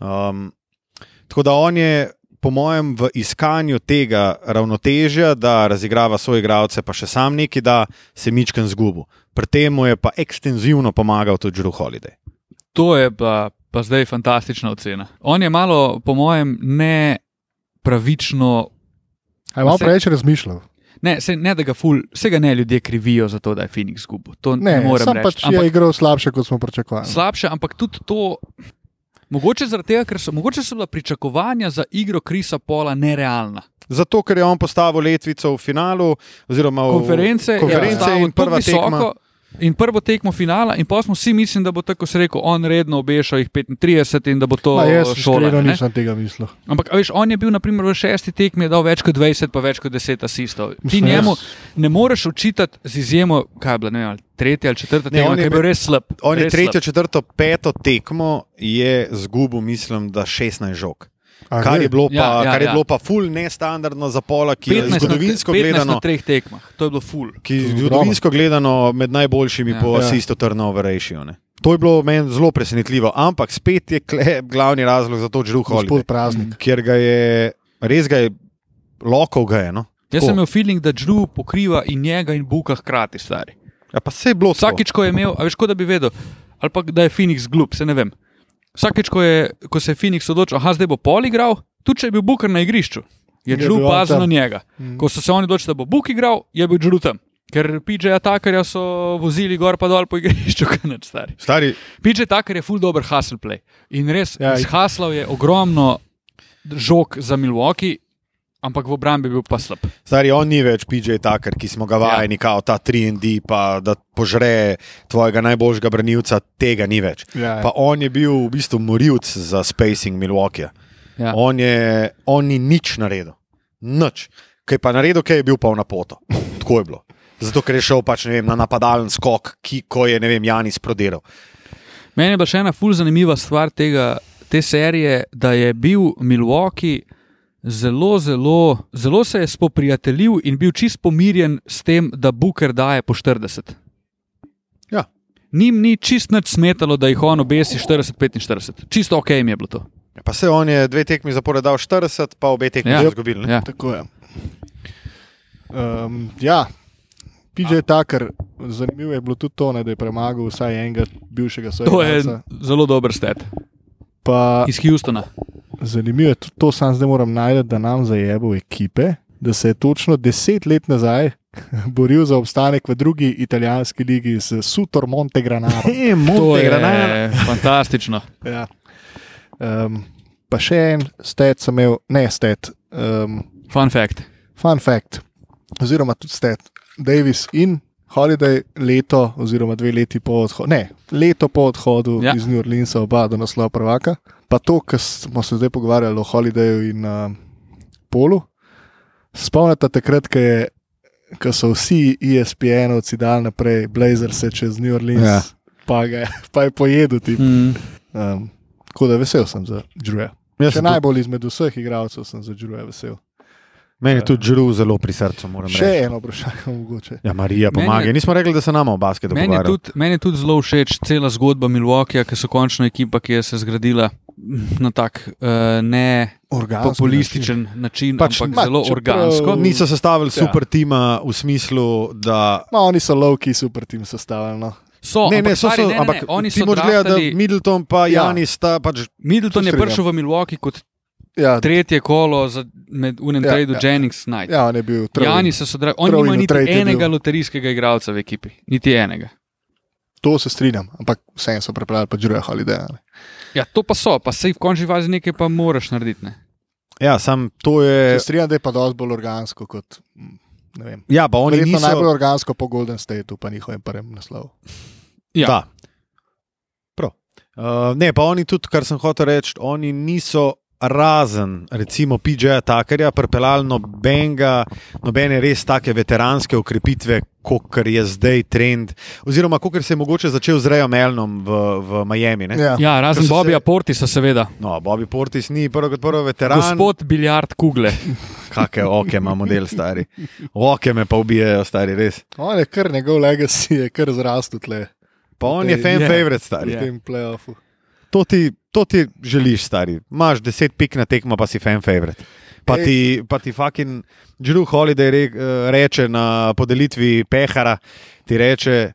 Um, tako da on je, po mojem, v iskanju tega ravnotežja, da razigrava svoje igralce, pa še sam neki, da se mičken zgubi. Pri tem mu je pa ekstenzivno pomagal tudi Drew Holiday. To je pa, pa zdaj fantastična ocena. On je malo, po mojem, ne pravično. aj malo preveč razmišljal. Ne, se, ne da ga ful, vsega ne ljudje krivijo za to, da je Phoenix izgubil. To ne, Ne, morem sam reči. pač je Ampak igral slabše, kot smo pričakovali. slabše, ampak tudi to. Mogoče zaradi tega, ker so, mogoče so bila pričakovanja za igro Krisa Pola nerealna. Zato, ker je on postavil letvico v finalu, oziroma v Konference, konference ja, in prva visoko, tekma. In prvo tekmo finala, in pa smo vsi mislili, da bo tako se rekel, on redno obešal jih 35 in da bo to Ma, jaz šolo. iskreno nisem tega mislil. Ampak, a veš, on je bil naprimer, v šesti tekmi, je dal več kot 20, pa več kot 10 asistov. Ti Mislim, njemu jaz- ne moreš učitati z izjemo, kaj je bila, ne vem, ali tretja ali četrta Ne, tekma, on ki je je bil res slab. On je res tretjo, slab. četrto, peto tekmo je zgubil, mislim, da 16 žog. A Kar je bilo pa, Ja, ja, kar je ja. bilo pa ful nestandardno za pola, ki je 15 na- zgodovinsko 15 gledano, na treh tekmah, to je bilo full. ki je je zgodovinsko gledano med najboljšimi Ja. ja. po Ja. asistu turnover ratio. Ne. To je bilo meni zelo presenetljivo, ampak spet je kle, [LAUGHS] glavni razlog za to Drew Holiday, Gospod Praznik. ker ga je, res ga je, lokal ga je. No. Jaz sem imel feeling, da Drew pokriva in njega in Buka hkrati, stari. Ja, pa se je bilo. Vsakič, ko je imel, a veš, kot da bi vedel, ali pa da je Phoenix glup, se ne vem. Vsakič, ko, je, ko se je Phoenix odločil, aha, zdaj bo pol igral, tudi če je bil Booker na igrišču, je on pazil na njega. Mm. Ko so se oni odločili, da bo Book igral, je bil Drew tam. Ker PJ Takarja so vozili gor pa dol po igrišču, [LAUGHS] kaj neč stari. Stari, PJ Takar je full dober hustle play. In res, Ja, ja, izhaslal je ogromno žog za Milwaukee, ampak v obrambi je bil pa slab. Stari, on ni več PJ Tucker, ki smo ga vajeni, ja. kao ta 3D, pa da požre tvojega najboljšega branilca, tega ni več. Ja, Pa on je bil v bistvu morilc za spacing Milwaukee. Ja. On, je, on ni nič naredil, nič. Kaj pa naredil, kaj je bil pa na poto. Tako je bilo. Zato, ker je šel pač, vem, na napadalen skok, ki, ko je vem, Janis prodiral. Meni je bila še ena ful zanimiva stvar tega, te serije, da je bil Milwaukee zelo, zelo, zelo se je spoprijateljil in bil čist pomirjen s tem, da Booker daje po 40. Ja. Nim ni čist nič smetalo, da jih on obesi 40-45. Čisto ok jim je bilo to. Pa se on je dve tekmi zapored dal 40, pa obe tekmi Ja. ne? Ja. Tako je. Um, ja, PJ Tucker, zanimivo je bilo tudi to, ne, da je premagal vsaj enega bivšega To svojega. je zelo dober stet Pa iz Houstona. zanimivo je tudi to, sam zdaj moram najti, da nam zajebo ekipe, da se je točno deset let nazaj [LAUGHS] boril za obstanek v drugi italijanski ligi s Sutor Monte Granaro. [LAUGHS] He, To Monte je Granada. fantastično. Ja. Um, pa še en stat sem imel, ne stat, um, Fun fact. fun fact, oziroma tudi stat. Davis in Holiday leto, oziroma dve leti po odhodu, ne, leto po odhodu Ja. iz New Orleansa, oba do naslova prvaka. Pa to, kar smo se zdaj pogovarjali o Holidayu in uh, Polu. Spomnite takrat, ko je. Ko so vsi ESPN-ovci dal naprej, Blazers čez New Orleans, Ja. pa, ga, je- pa je pojedel. Tip. Mm. Um, tako da vesel sem za Džuja. Jaz Še najbolj izmed vseh igralcev sem za Džuja vesel. Meni je tudi žru zelo pri srcu, moram Še reči. eno vprašanje, mogoče. Ja, Marija Meni pomaga. je- Nismo rekli, da se nama v basketu Meni je, tudi, meni je tudi zelo všeč cela zgodba Milwaukeeja, ki so končno ekipa, ki je se zgradila na tak uh, ne Organski populističen način, Pač, ampak ma, zelo organsko. Niso sestavili Ja. super tima v smislu, da. Ma, oni so lovki, super tim sestavljeni. No. So, Ne, ne, ampak so, stari, so, ne, ne, ampak ne, oni ti so moraš gledati, da Middleton pa Ja. Janis sta pač. Middleton je prišel v Milwaukee kot Ja, tretje kolo za, med unem Ja, ja, tradu ja. Jennings Knight. Ja, on je bil trojni. Jani so sodelovali, oni Trojni nimajo niti enega loterijskega igralca v ekipi, niti enega. To se strinjam, ampak vseeno so prepeljali pač Drew Holiday. ne. Ja, to pa so, pa sej v končni fazi nekaj pa moraš narediti. Ne? Ja, sam to je. Se strinjam, da je pa dosti bolj organsko kot. mm. Ja, pa oni Verjetno niso. najbolj organsko po Golden Stateu, pa njihovem prvem naslovu. Ja. Da. Prav. Uh, ne, pa oni tudi, kar sem hotel reči, oni niso razen, recimo, PJ-ja Takerja, pripeljali nobenega, nobene res take veteranske ukrepitve, kot je zdaj trend, oziroma kot se je mogoče začel z Rejem Elnom v, v Miami. ne. Ja. Ja, razen Bobija se-. Portisa, seveda. No, Bobby Portis ni prvo kot prvo veteran. Gospod Biljard Kugle. Kakšne oke ima model stari. Oke me pa ubijajo, stari res. On je kar njegov legacy, je kar zrastel tle Pa on je fan Je. favorite, stari. v Je. tem playoffu. To ti, to ti želiš, stari. Imaš deset pik na tekmo, pa si fan favorite. Pa Ej. ti, pa ti fucking Drew Holiday re, eh, reče na podelitvi pehara, ti reče,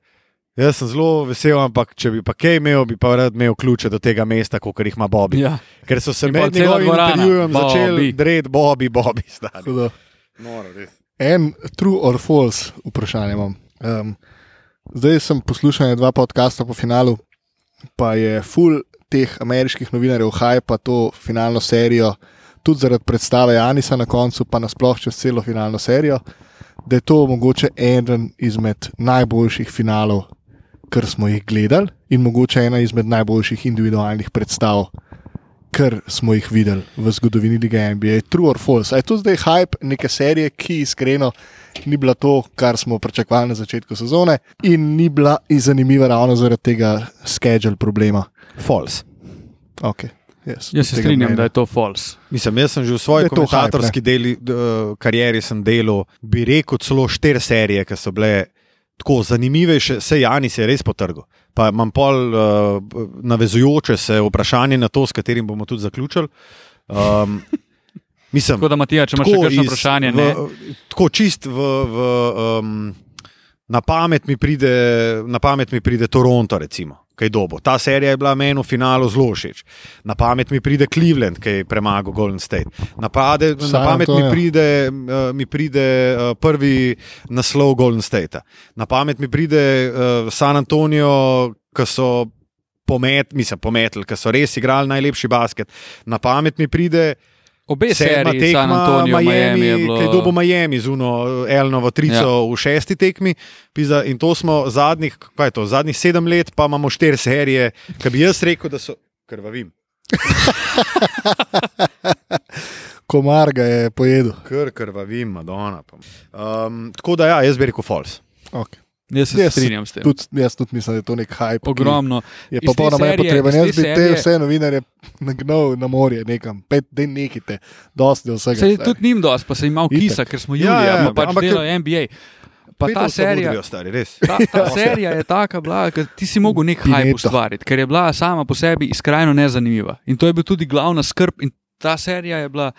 jaz sem zelo vesel, ampak če bi pa kaj imel, bi pa rad imel ključe do tega mesta, kot jih ima Bobby. Ja. Ker so se In med njegovim intervjujem začeli dreti Bobby, Bobby, stari. Res. En true or false vprašanje imam. Um, zdaj sem poslušal dva podcasta po finalu, pa je full teh ameriških novinarjev hajpa to finalno serijo, tudi zaradi predstave Janisa na koncu, pa nasploh čez celo finalno serijo, da je to mogoče eden izmed najboljših finalov, kar smo jih gledali, in mogoče ena izmed najboljših individualnih predstav, kar smo jih videli v zgodovini Lige NBA. True or false? A je to zdaj hype neke serije, ki iskreno ni bila to, kar smo pričakovali na začetku sezone, in ni bila zanimiva ravno zaradi tega schedule problema. False. Okay. Yes, Jaz se strinjam, mnenja. da je to false. Mislim, jaz sem že v svoji komentatorski deli, d, uh, karieri sem delal, bi rekel, celo štiri serije, ki so bile tako zanimivejše, se Janis je res potrgal. Pa imam pol uh, navezujoče se vprašanje na to, s katerim bomo tudi zaključili. Um, [LAUGHS] mislim, Tako da, Matija, če imaš še kakšno vprašanje, v, ne. Tako čist v. v um, Na pamet, mi pride, na pamet mi pride Toronto, recimo, kaj dobo. Ta serija je bila meni v finalu zelo všeč. Na pamet mi pride Cleveland, ki je premagal Golden State. Na, pade, na pamet mi Antonio. pride, uh, mi pride uh, prvi naslov Golden State. Na pamet mi pride uh, San Antonijo, ki so pomet, mislim, pometli, ki so res igrali najlepši basket. Na pamet mi pride Obe sedma seriji, San tekma, Antonijo, Miami, Miami, je bilo. kaj dobo Miami, z uno Elnovo trico ja. v šesti tekmi. Pizda, in to smo zadnjih, kaj je to, zadnjih sedem let, pa imamo štiri serije, ki bi jaz rekel, da so krvavim. [LAUGHS] Komar ga je pojedel. Kr, krvavim, Madonna. pa. Um, tako da, ja, jaz bi rekel false. Okay. Jaz se Jaz strinjam s tem. Tudi, jaz tudi mislim, da je to nek hype. Ogromno. Je Iz pa te polnoma serije- nepotreben. Jaz te bi te serije- vse novinarje nagnal na morje, nekam, pet, da nekite, dosti do vsega. Se je tudi njim dosti, pa se jim malo kisa, ker smo Ja, julija, ja, ja, pa pač ampak- delajo NBA. Pa ta serija, modrijo, stari, ta, ta [LAUGHS] serija je taka bila, da ti si mogel nek hype ustvariti, ker je bila sama po sebi skrajno nezanimiva. In to je bil tudi glavna skrb. In ta serija je bila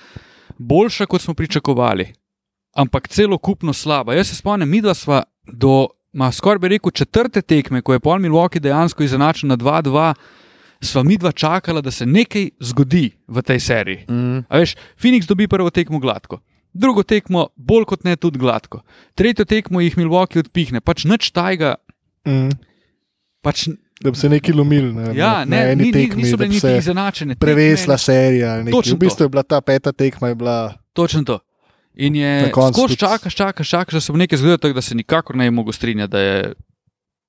boljša, kot smo pričakovali, ampak celokupno slaba. Jaz se spomnim, mi dva sva do, ma skoraj bi rekel, četrte tekme, ko je Paul Milwaukee dejansko izenačil na 2-2, sva mi dva čakala, da se nekaj zgodi v tej seriji. Mm. A veš, Phoenix dobi prvo tekmo gladko, drugo tekmo bolj kot ne tudi gladko, tretjo tekmo jih Milwaukee odpihne, pač nič tajga. Mm. Pač, Da bi se neki lomili. Ne, ja, na, na ne, eni ni, tekmi, niso bile bi niti izenačene. Prevesla tekme, serija. Točno V bistvu to. je bila ta peta tekma. Bila, Točno to. In je skozi čakaš, čakaš, čakaš, da se bo nekaj zgodilo, tako da se nikakor ne bi mogel strinjati, da je,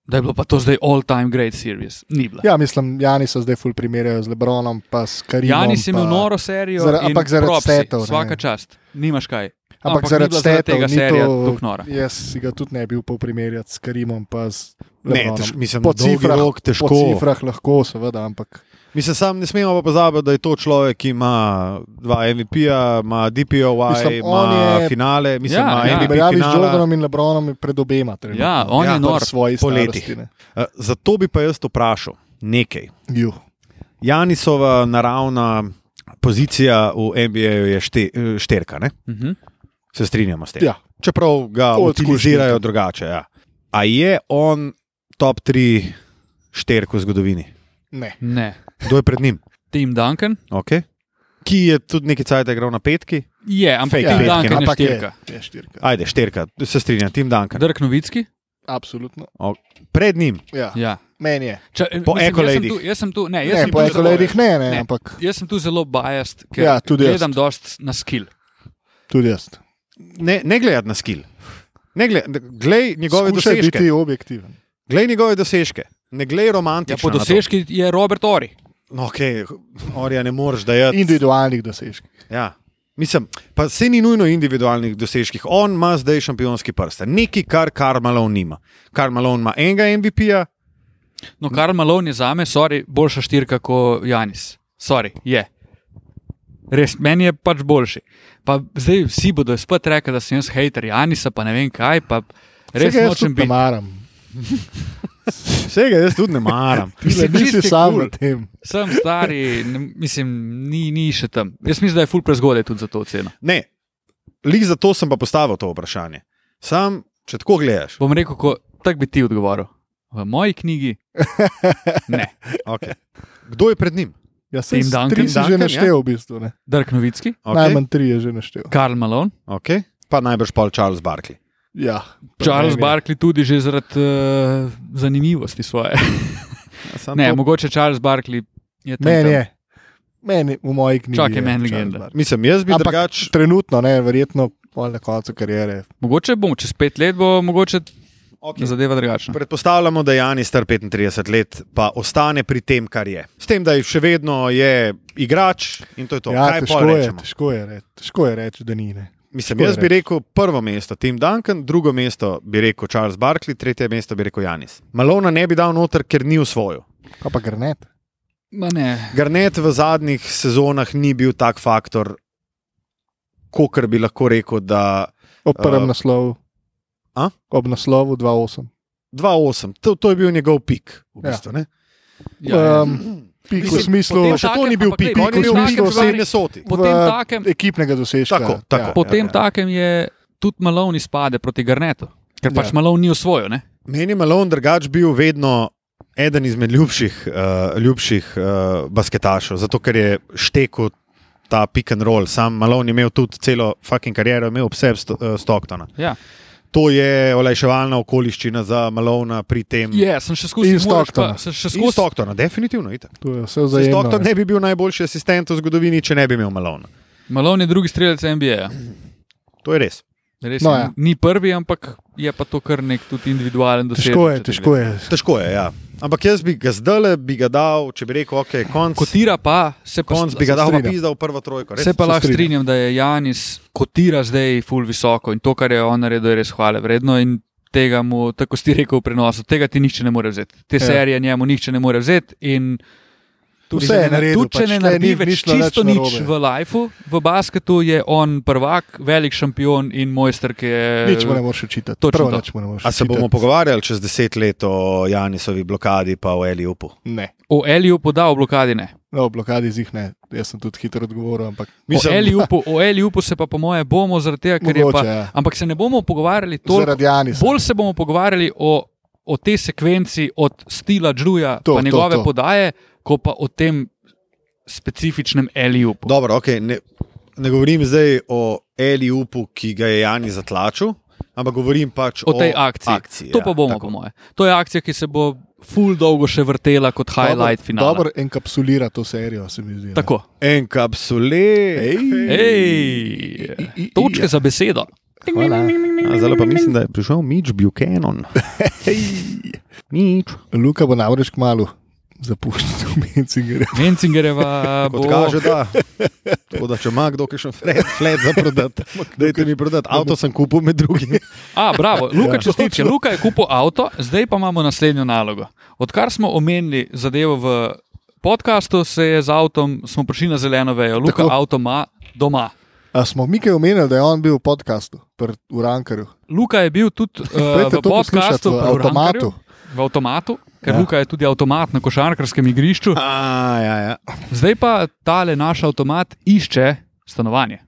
da je bilo pa to zdaj all-time great series. Ni bila. ja, mislim, Jani so zdaj ful primerjajo z Lebronom, pa s Karimom. Janis je imel noro serijo, Zara- in ampak zaradi stetov, ne. Vsaka čast, nimaš kaj. Ampak, ampak zaradi stetov tega ni serija to- tako nora. Jaz si ga tudi ne bi upal primerjati s Karimom. pa z Ne, Lebronom. tež, mislim, po cifrah, rok težko. Po cifrah lahko, seveda, ampak Mislim, sam ne smemo pa pozabiti, da je to človek, ki ima dva MVP-ja, ima DPOY, on ima je- finale, mislim, Ja, ima ja. MVP Primerjavi z. Jordanom in Lebronom pred obema. trenutno. Ja, on Ja, je nor. v svoji po letih. starosti. ne. Eh, Zato bi pa jaz vprašal nekaj. Ju. Janisova naravna pozicija v NBA-ju je šte, šterka, ne? Mhm. se strinjamo s tem. Ja. Čeprav ga utilizirajo štirka. drugače. Ja. A je on top 3 šterk v zgodovini? Ne. Ne. Kdo je pred njim? Tim Duncan Okay. Ki je tudi nekaj cajt igral na petki? je, ampak Fake Tim petke, Duncan je Ampak je, štirka. je štirka. Ajde, šterka, se strinjam, Tim Duncan. Dirk Novicki? Absolutno. Pred njim, Ja. Ja. Meni je. Ča, Po mislim, jaz sem tu- Jaz sem tu, ne, jaz Ne, sem po ekoledih ne, ne, ne. ampak Jaz sem tu zelo biased, ker Ja, gledam dost na skill. tudi jaz. ne, ne gledati na skill. Ne gled, glej njegove Skušaj dosežke. biti objektiven. Glej njegove dosežke. Ne glej Ja, romantično. po na to. dosežki je Robert Ori. No, okay, Orja ne moreš dajati. Individualnih dosežkov. Ja. Mislim, pa se ni nujno individualnih dosežkih. On ima zdaj šampionski prst. Nekaj, kar Karl Malone nima. Karl Malone ima enega MVP-ja, No, Karl Malone je za me, sorry, boljša štirka kot Janis. Sorry, je. Res, meni je pač boljši. Pa zdaj vsi bodo spet rekli, da sem jaz hater Janisa, pa ne vem kaj. Pa res nočem biti. maram. Vsega jaz tudi ne maram. [LAUGHS] Mislim, nisi čisti sam cool. na tem. Sem stari, ne, mislim, ni, ni še tam. Jaz mislim, da je ful prezgodaj tudi za to ceno. Ne, lik za to sem pa postavil to vprašanje. Sam, če tako gledaš, Bom rekel, ko, tak bi ti odgovoril. V moji knjigi [LAUGHS] ne. okay. kdo je pred njim? Jaz sem Tim Duncan. tri si že Duncan, naštel, v bistvu. Ne. Dirk Novicki, Okay. Najmanj tri je že naštel. Karl Malone, Okay. Pa najbrž Paul Charles Barkley. Ja, Charles. Barkley tudi že zaradi uh, zanimivosti svoje. Ja, Ne, to- mogoče Charles Barkley je tam. Meni je. Meni v moji knjigi. Čakaj, je meni legenda. Mislim, jaz bi Ampak drugače. Trenutno, ne, verjetno na koncu kariere. Mogoče bomo čez pet let, bo mogoče Okay. zadeva drugačna. Predpostavljamo, da je Janis star 35 let, pa ostane pri tem, kar je. S tem, da je še vedno je igrač in to je to. Ja, Kaj težko pa je, rečemo? težko je reči, težko je reči, da ni. Ne. Mislim, je jaz bi rekel prvo mesto Tim Duncan, drugo mesto bi rekel Charles Barkley, tretje mesto bi rekel Janis. Malona ne bi dal noter, ker ni usvojil. Pa pa grnet. Ma ne. Garnet v zadnjih sezonah ni bil tak faktor, kot bi lahko rekel, da Ob prvem Uh, naslovu. a? Ob naslovu 2-8. 2-8, to, to je bil njegov pik. V Ja. bistvu, ja. Ja, ja. Um, Pik v smislu potem Še to ni bil pik, on je potem takem v stvari- Minnesoti. Po v tem takem, ekipnega dosežka. Tako, tako. Ja, po ja, tem ja. takem je tudi Malone izpade proti Garnetu, ker pač Ja. Malone ni osvojil. Ne? Meni je Malone drugač bil vedno eden izmed ljubših, uh, ljubših uh, basketašev, zato ker je štekel ta pick and roll. Sam Malone je imel tudi celo fucking kariero, imel obseb sto, Stocktona. Ja. To je olajševalna okoliščina za Malona pri tem. Je, sem še skozi pa- Stocktona. sem še skozi Stocktona, definitivno. Stockton ne. bi bil najboljši asistent v zgodovini, če ne bi imel Malona. Malone je drugi strelec NBA. To je res. Res, No, ja. ja. Ni prvi, ampak je pa to kar nek tudi individualen dosežek. Težko je, težko je. Težko je, ja. Ampak jaz bi ga zdaj, bi ga dal, če bi rekel, ok, konc. Kotira pa, se pa, Konc bi ga dal, pa pizda v prvo trojko. res. se pa lahko strinjam. da je Janis kotira zdaj full visoko in to, kar je on naredil, je res hvale vredno. In tega mu, tako si rekel v prenosu, tega ti nihče ne more vzeti. Te Ja. ja. serije njemu nihče ne more vzeti. In tudi Vse je ne- naredil, tudi če pač ne tle naredi več čisto nič narobe. v lifeu, v basketu je on prvak, velik šampion in mojster, ki je. Nič mu ne moreš učitati. Točno nič mu ne moreš A se bomo pogovarjali čez deset let o Janisovi blokadi, pa o Eliupu? Ne. O Eliju podal blokadi ne. No, v blokadi zih ne. Jaz sem tudi hitro odgovoril, ampak Mislim, o Eliupu, o Eliupu se pa po moje bomo zaradi tega, ker je mogoče. pa. Ja. Ampak se ne bomo pogovarjali toliko. Zaradi Janisa. Bolj se bomo pogovarjali o, o tej sekvenci od stila Džuja To, pa to, njegove to. podaje, ko pa o tem specifičnem Eliupu. Dobro, okay, ne, ne govorim zdaj o Eliupu, ki ga je Jani zatlačil, ampak govorim pač O tej akciji. akciji to pa bomo, po moje. To je akcija, ki se bo full dolgo še vrtela kot highlight finala. Dobro enkapsulira to serijo, se mi zdi. Tako. Enkapsule. Ej, točke za besedo. Hvala. Zdaj pa mislim, da je prišel Mitch Buchanan. Mitch. Luka bo namreč kmalo zapuščal [LAUGHS] Mencingerja. Mencingereva bo. Kaže, da. Tako da, če ima kdo še flat za prodati, [LAUGHS] dajte mi prodati. Avto sem kupil med drugim. A, bravo, Luka Ja. čestitke. Luka je kupil avto, zdaj pa imamo naslednjo nalogo. Odkar smo omenili zadevo v podkastu se je z avtom, smo prišli na zeleno vejo, Luka Tako. avto ima doma. A smo mi kaj omenili, da je on bil v podkastu, v Rankarju? Luka je bil tudi uh, v podkastu v pri avtomatu. V avtomatu, ker Ja. Luka je tudi avtomat na košarkarskem igrišču. A, ja, ja. Zdaj pa tale naš avtomat išče stanovanje.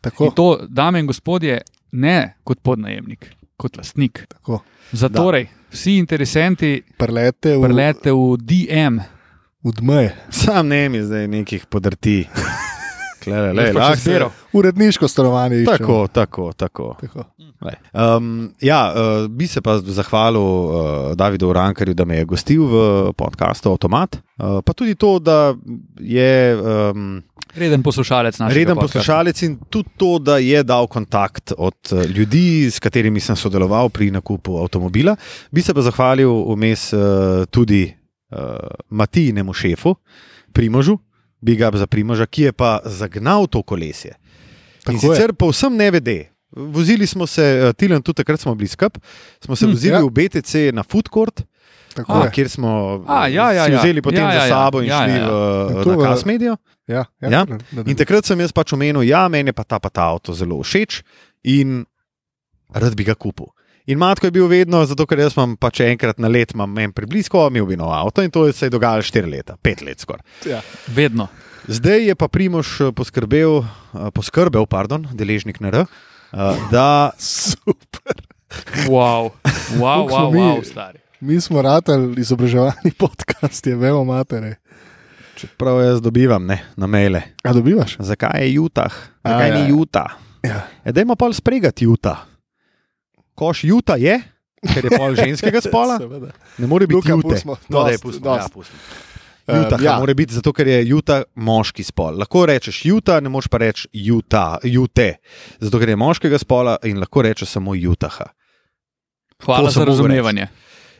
Tako, In to, dame in gospodje, ne kot podnajemnik, kot lastnik. tako. Zatorej, vsi interesenti, Prelete v, prelete v DM. v. Sam ne mi zdaj nekih podrti. Klere, lahko se- biro. Uredniško stanovanje. Tako, tako, tako. tako. Lej. Um, ja, uh, bi se pa zahvalil uh, Davidu Rankarju, da me je gostil v podkastu Automat. Uh, pa tudi to, da je um, Reden poslušalec našega reden podcasta. poslušalec in tudi to, da je dal kontakt od uh, ljudi, s katerimi sem sodeloval pri nakupu avtomobila. Bi se pa zahvalil vmes uh, tudi uh, Matijnemu šefu, Primožu, Big Up za Primoža, ki je pa zagnal to kolesje. In Tako je. sicer povsem ne vede. Vozili smo se, eh, Tilan, tudi takrat smo bili skupaj, smo se Hm, vozili ja. v BTC na Food Court, tako a, je. kjer smo A, ja, ja, si ja. vzeli potem Ja, za ja, ja. sabo in Ja, šli ja, ja. v In to na v- Kas Medijo. Ja, ja, Ja. da- da- In takrat sem jaz pač omenil, ja, meni je pa ta, pa ta avto zelo všeč in rad bi ga kupil. In matko je bil vedno, zato ker jaz imam pač enkrat na let, imam en približko, imel bi nov avto in to se je dogajalo štiri leta, pet let skoraj. ja. Vedno. Zdaj je pa Primoš eh, poskrbel, eh, poskrbel, pardon, deležnik NR, eh, da Super. Wow, wow, wow, mi- wow stari. Mi smo ratali izobraževalni [LAUGHS] podcast, je vemo matere. čeprav jaz dobivam ne, na maile. A dobivaš? Zakaj je Utah? A, Zakaj ja. ni Utah? Ja. E, dajmo pa spregati Utah. Koš Utah je, ker je pol [LAUGHS] ženskega spola, Seveda. ne more biti Luka, Utah. pustimo. No, Dost, pustimo, ja, dost. pustimo. Um, Utah ja. ja. mora biti zato, ker je Utah moški spol. Lahko rečeš Utah, ne moreš pa reči Utah, Ute, zato ker je moškega spola in lahko rečeš samo Utaha. Hvala sem za razumevanje.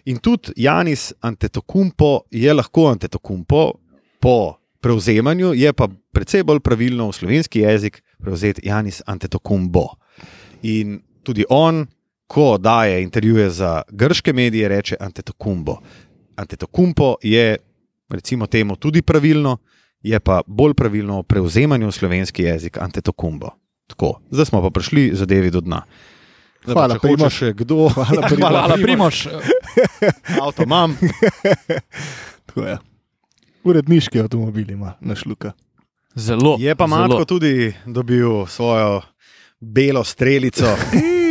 In tudi Janis Antetokumpo je lahko Antetokumpo po prevzemanju, je pa precej bolj pravilno v slovenski jezik prevzeti Janis Antetokumbo. In tudi on, ko daje intervjuje za grške medije, reče Antetokumbo. Antetokumpo je, recimo, temu tudi pravilno, je pa bolj pravilno v prevzemanju v slovenski jezik Antetokumbo. Tako, zdaj smo pa prišli zadevi do dna. Zdaj pa, Hvala, če hoče Primož. še [LAUGHS] kdo, Hvala, Primož. Hvala, Primož. Avto imam. [LAUGHS] Tako je. Uredniški avtomobil ima naš Luka. Zelo. Je pa zelo. Matko tudi dobil svojo belo strelico. [LAUGHS]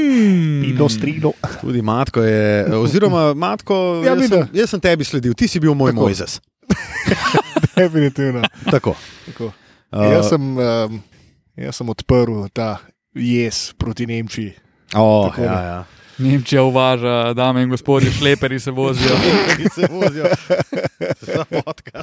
Pino strilo. Tudi Matko je, oziroma Matko, Ja, jaz, sem, jaz sem tebi sledil, ti si bil moj Tako. Mojzes. [LAUGHS] Definitivno. Tako. Tako. Uh, Jaz, sem, um, jaz sem odprl ta jez proti Nemčiji. oh, takole. ja, ja. Nemčija uvaža, dame in gospodje, šleperi se vozijo. [LAUGHS] Se vozijo.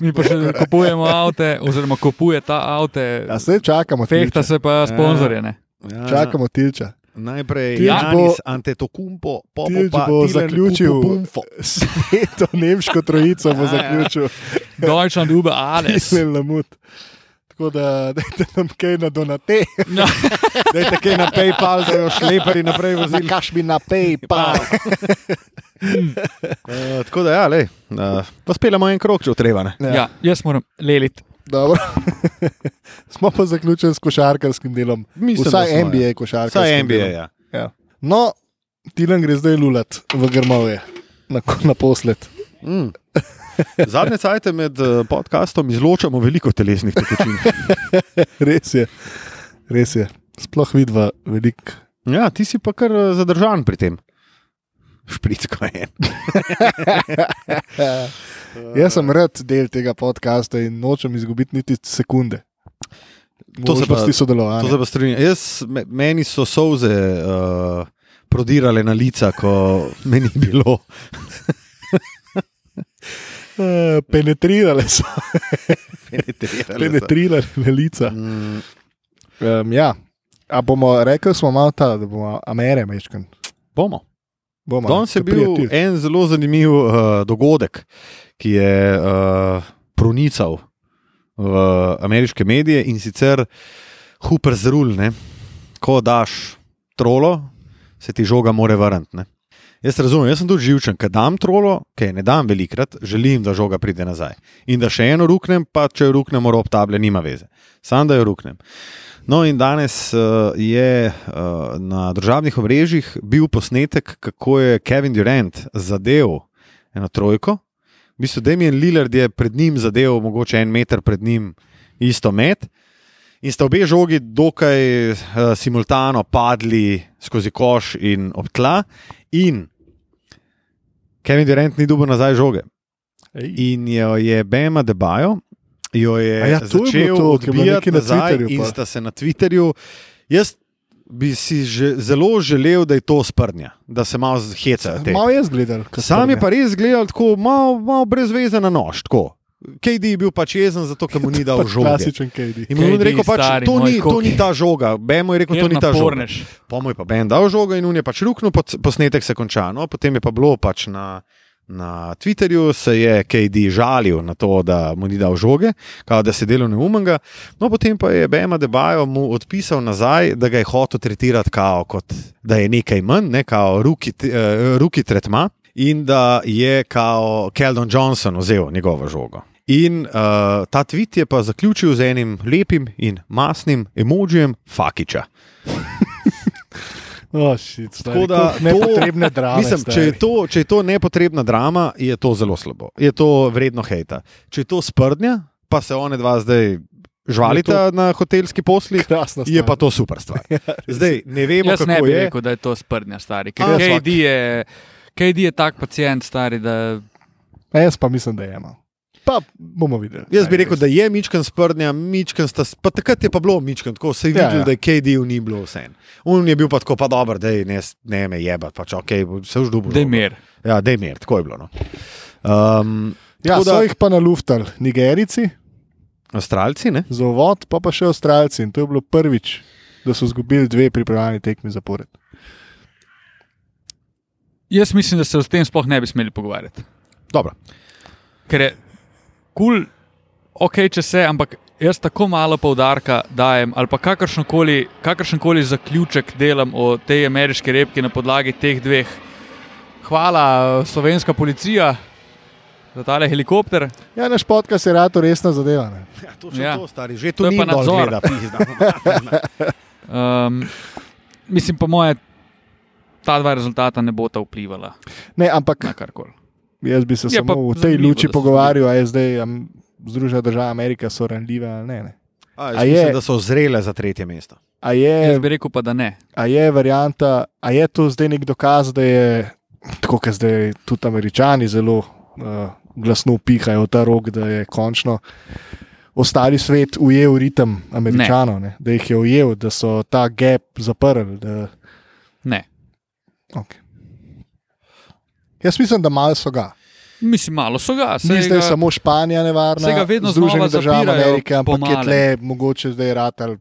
Mi pa še kupujemo avte, oziroma kupuje ta avte, Ja, zdaj čakamo, fehta tilča. se pa sponzorje. ne. Ja. čakamo tilča. Najprej Janis bo- Antetokumpo, po Tilč pa bo Tilen zaključil Bumfo. sveto nemško trojico, bo [LAUGHS] Ja, ja. zaključil. Deutschland über alles. Tislen lamut. Tako da dajte nam kaj na donate, No, [LAUGHS] Dajte kaj na PayPal, da jo šleperi naprej vozili. nakaš mi na PayPal. Uh, [LAUGHS] tako da, ja, lej, uh, pa speljamo en krok, če treba. Ne? ja, jaz moram leliti. [LAUGHS] Smo pa zaključili s košarkarskim delom. Mislim, Vsaj smo, ja. NBA košarkarskim Vsaj NBA, delom. ja. Ja. No, Tilan gre zdaj lulat v grmovje, na, na posled. Mm. [LAUGHS] Zadnje cajte med eh, podcastom izločamo veliko telesnih tekočin. [LAUGHS] Res je, res je. Sploh vidva veliko. Ja, ti si pa kar eh, zadržan pri tem. Špricko je. [LAUGHS] Jaz sem rad del tega podcasta in nočem izgubiti niti sekunde. To se pa- Možnosti sodelovanja. To se pa strinjam. Jaz, me- meni so solze uh, prodirale na lica, ko me ni bilo. [LAUGHS] Eh, Penetrirale so, [LAUGHS] Penetrirale so. penetrirale na lica. Mm, Um, ja. A bomo rekli, smo malo ta, da bomo Amere mečkan. bomo. Bomo. Danes je bil prijatelj. en zelo zanimiv uh, dogodek, ki je uh, pronical v ameriške medije in sicer Hooper's Rule. Ne? Ko daš trolo, se ti žoga more vrniti. Jaz razumem, jaz sem tudi živčen, ker dam trolo, ki ne dam velikrat, želim, da žoga pride nazaj. In da še eno ruknem, pa če jo ruknem, rob table, nima veze. Sam da jo ruknem. No, in danes uh, je uh, na državnih omrežjih bil posnetek, kako je Kevin Durant zadev eno trojko. V bistvu Damien Lillard je pred njim zadev, mogoče en meter pred njim, isto met. In sta obe žogi dokaj uh, simultano padli skozi koš in ob tla, in Kevin Durant ni dobil nazaj žoge. Ej. In jo je Bema debajo, jo je A ja, to začel to, odbijati nazaj Twitterju in sta se na Twitterju. Jaz bi si že zelo želel, da je to sprnja, da se malo hecajo. te. Malo je zgledal. ko Sam je pa res gledal tako, malo, malo brez veze na nož. Tako. KD je bil pač jezen, zato ker mu ni [LAUGHS] dal Pač žoge. Klasičen KD. In mu je KD, rekel, pač, stari to, ni, to ni ta žoga. Bemo je rekel, to Kjer ni ta žoga. naporneš. Po moj pa Ben dal žogo in on je pač ruknil, posnetek se konča. No, potem je pa bilo pač na, na Twitterju, se je KD žalil na to, da mu ni dal žoge, kao, da se delo neumenga. No, potem pa je Bema Debajo mu odpisal nazaj, da ga je hotel tretirati kao, kot da je nekaj manj, ne kao ruki, uh, ruki tretma. In da je kao Keldon Johnson vzel njegovo žogo. In uh, ta tweet je pa zaključil z enim lepim in masnim emojijem Fakiča. Oh, shit, stari, da nepotrebne drame. Mislim, če, je to, če je to nepotrebna drama, je to zelo slabo. Je to vredno hejta. Če je to sprdnja, pa se one dva zdaj žvalita na hotelski posli, je pa to super stvar. [LAUGHS] Zdaj ne vemo, Jaz ne kako bi je. rekel, da je to sprnja, stari. Ker KD je, KD je tak pacijent, stari, da A jaz pa mislim, da je imel. Pa bomo videli. Jaz bi rekel, da je Mičkan sprdnja, Mičkan sta, pa takrat je pa bilo Mičkan, tako se je Ja, videl, ja. da je KD-u ni bilo vse. On je bil pa tako, pa dober, da je ne, ne me jeba, pač ok, se už je mir. Ja, mir, tako je bilo. No. Um, Ja, da- so jih pa naluftali Nigerici Avstralci, ne? za uvod, pa pa še Avstralci. In to je bilo prvič, da so izgubili dve pripravljeni tekmi zapored. Jaz mislim, da se o tem sploh ne bi smeli pogovarjati. Dobro. Ker je kul, cool, ok, če se, ampak jaz tako malo poudarka dajem, ali pa kakršenkoli, kakršenkoli zaključek delam o tej ameriški repki na podlagi teh dveh. Hvala, slovenska policija, za tale helikopter. Ja, naš podcast je rado resna zadeva. Ne? Ja, točno Ja. ja. to, stari, že To to je ni pa nadzor. gleda, pizda. [LAUGHS] Um, mislim, po moje, ta dva rezultata ne bota vplivala ne, ampak na karkoli. Jaz bi se Je pa samo v tej luči pogovarjal, a je zdaj am, Združene države Amerike so ranljive ali ne. ne. A, A je- mislim, da so zrele za tretje mesto. A Jaz je, bi rekel pa, da ne. a je varianta, a je to zdaj nek dokaz, da je tako, kot zdaj tudi američani zelo uh, glasno pihajo ta rok, da je končno ostali svet ujel ritem američanov, ne. da jih je ujel, da so ta gap zaprli. Da, ne. okay. Jaz mislim, da malo so ga. Mislim, malo so ga. Ni saj zdaj ga- samo Španija nevarna, saj ga vedno Združene znova države zapirajo Amerike, ampak po je tle mogoče zdaj ratal.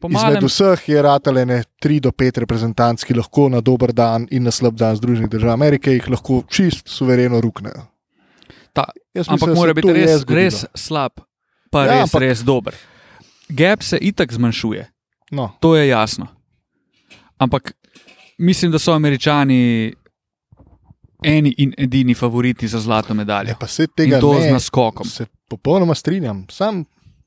po Izmed vseh je ratale ne 3 do 5 reprezentantov, ki lahko na dober dan in na slab dan Združenih držav Amerike jih lahko čist suvereno ruknejo. Ta, Jaz ampak mislim, da mora se biti res, res slab, pa Ja, res, ampak- ampak... res dober. Gap se itak zmanjšuje, No, to je jasno. Ampak mislim, da so američani eni in edini favoriti za zlato medaljo. je pa se tega in to z ne, naskokom. se popolnoma strinjam. Sam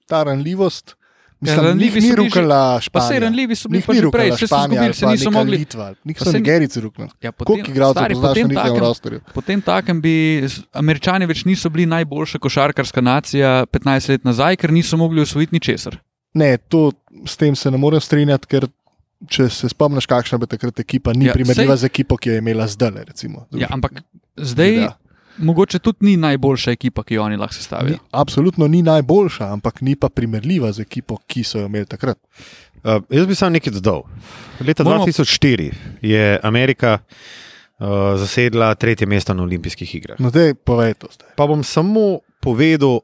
ta ranljivost, mislim, ranljivi so bili rukala Pa Španija. se ranljivi so bili pa že prej, se so izgubili, se pa niso mogli. Litva. Njih Pa so se- Nigerici ruknili. Ja, Koliko igralcev stari, poznaš na potem njihovem rosterju? Potem takem bi z- američani več niso bili najboljša košarkarska nacija 15 let nazaj, ker niso mogli osvojiti ničesar. Ne, to, s tem se ne morem strinjati, ker če se spomniš, kakšna bi takrat ekipa, ni Ja, primerljiva sej- z ekipo, ki jo je imela zdaj. Recimo, Ja, ampak zdaj Ja. mogoče tudi ni najboljša ekipa, ki jo oni lahko sestavijo. Ni, absolutno ni najboljša, ampak ni pa primerljiva z ekipo, ki so jo imeli takrat. Uh, jaz bi samo nekaj dodal. Leta Moramo- 2004 je Amerika uh, zasedla tretje mesto na olimpijskih igrah. No, zdaj povej to. Zdaj. Pa bom samo povedal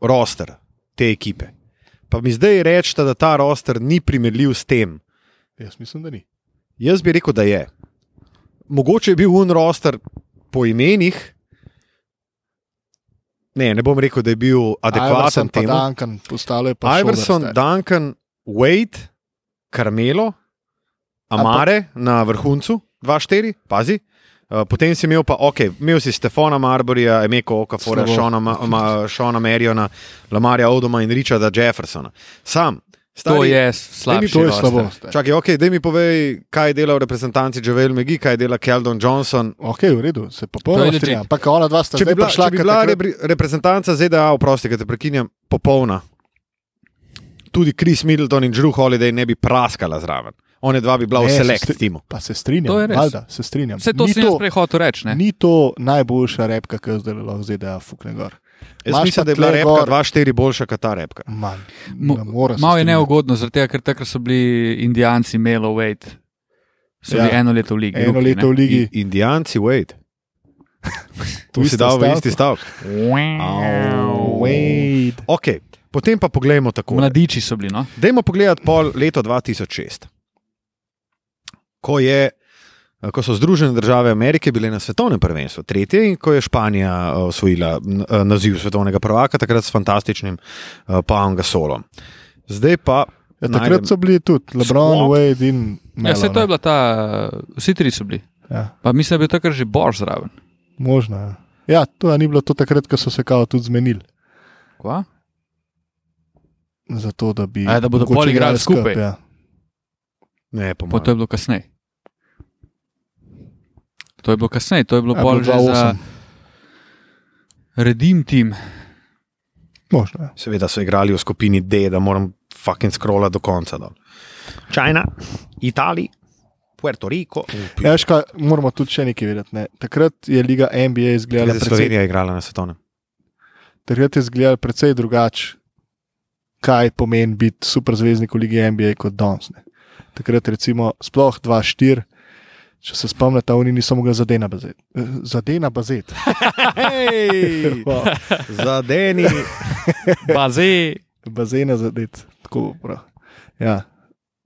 roster te ekipe. Pa mi zdaj rečete, da ta roster ni primerljiv s tem. Jaz mislim, da ni. Jaz bi rekel, da je. Mogoče je bil un roster po imenih. Ne, ne bom rekel, da je bil adekvaten Iverson pa temu. Duncan, postalo je pa Iverson, Schroeder, stari. Duncan, Wade, Carmelo, Amare na vrhuncu. 2-4, pazi. Uh, potem si imel pa, ok, imel si Stefana Marborija, Emeko Okafora. Šona, Ma- Ma- Šona Meriona, Lamarja Odoma in Richarda Jeffersona. Sam. To je mi To je slabo. Čakaj, ok, da mi povej, kaj dela v reprezentanci Javel Megi, kaj dela Keldon Johnson. Ok, v redu, se To je popolnoma strinjam. Ampak ona dva sta Če bi bila, prišla, če bi bila takrat- repre, reprezentanca ZDA, oprosti, da te prekinjam, popolna, tudi Chris Middleton in Drew Holiday ne bi praskala zraven. One dva bi bila v Ne, se select stri- timu. Pa se strinjam, To je res. valjda, se strinjam. Vse to Ni sem jaz prej hotel reči. ne. Ni to najboljša repka, ki jo zdaj lahko ZDA fukne gor. Jaz Imaš mislim, da je bila repka gor- 2-4 boljša kot ta repka. Manj. Mo- Ne Malo je neugodno, tega, ker takrat so bili Indijanci, Melo, Wade. So Ja. bili eno leto v ligi. Eno leto ne. v ligi. I- Indijanci, wait. [LAUGHS] Tu si dal v isti stavek. Wade. Okay. Potem pa poglejmo tako. Mladiči so bili. No? Dajmo pogledati pol leto 2006, ko, je, ko so Združene države Amerike bile na svetovnem prvenstvu, tretje in ko je Španija eh, osvojila eh, naziv svetovnega prvaka, takrat s fantastičnim Pavom Gasolom. Zdaj pa. Ja, takrat so bili tudi LeBron, Swap. Wade in Melo. Ja, vse to je bila ta, vsi tri so bili. Ja, Pa mislim, da je bil takrat že Bož zraven. možno. Ja. Ja, to ni bilo to takrat, ko so se kao tudi zmenili. Kva? Zato, da bi. A, da bodo pol igrali igrali skupaj. Ja. Ne, po Pa to je bilo kasneje. To je bilo kasneje, to je bilo Ja, bolj bilo že za 2-8. Redim tim. Možno. Ja. Seveda so igrali v skupini D, da moram fucking scrollati do konca. Dol. Čajna, Italija, Puerto Rico. Ja, veš kaj, moramo tudi še nekaj vedeti. Ne. Takrat je liga NBA izgledala Takrat je precej, Slovenija igrala na svetovnem. takrat je izgledala precej drugače, kaj pomeni biti superzvezdnik v lige NBA kot danes. ne. Takrat, recimo, sploh 2-4, če se spomnite, oni niso mogli zadena bazet. Eh, Zadena bazet. Hej, zadeni. Baze. Bazena zadet. Tako prav. Ja.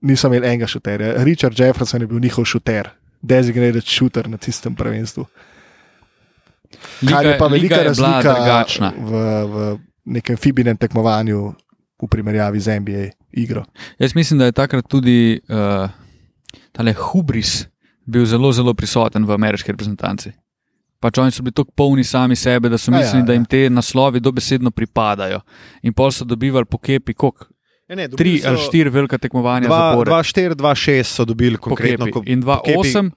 Niso imeli enega šuterja. Richard Jefferson je bil njihov šuter, designated shooter na tistem prvenstvu. Kar je pa velika liga je razlika v, v nekem fibinem tekmovanju v primerjavi z NBA igro. Jaz mislim, da je takrat tudi uh, tale hubris bil zelo, zelo prisoten v ameriški reprezentanci. Pač oni so bili tako polni sami sebe, da so A ja, mislili, da ja. jim te naslovi dobesedno pripadajo. In pol so dobivali po kepi, koliko? Ja, ne, Tri ali štiri velika tekmovanja zapored. 2-4, 2-6 so dobili konkretno. kepi. In po kepi- 2-8,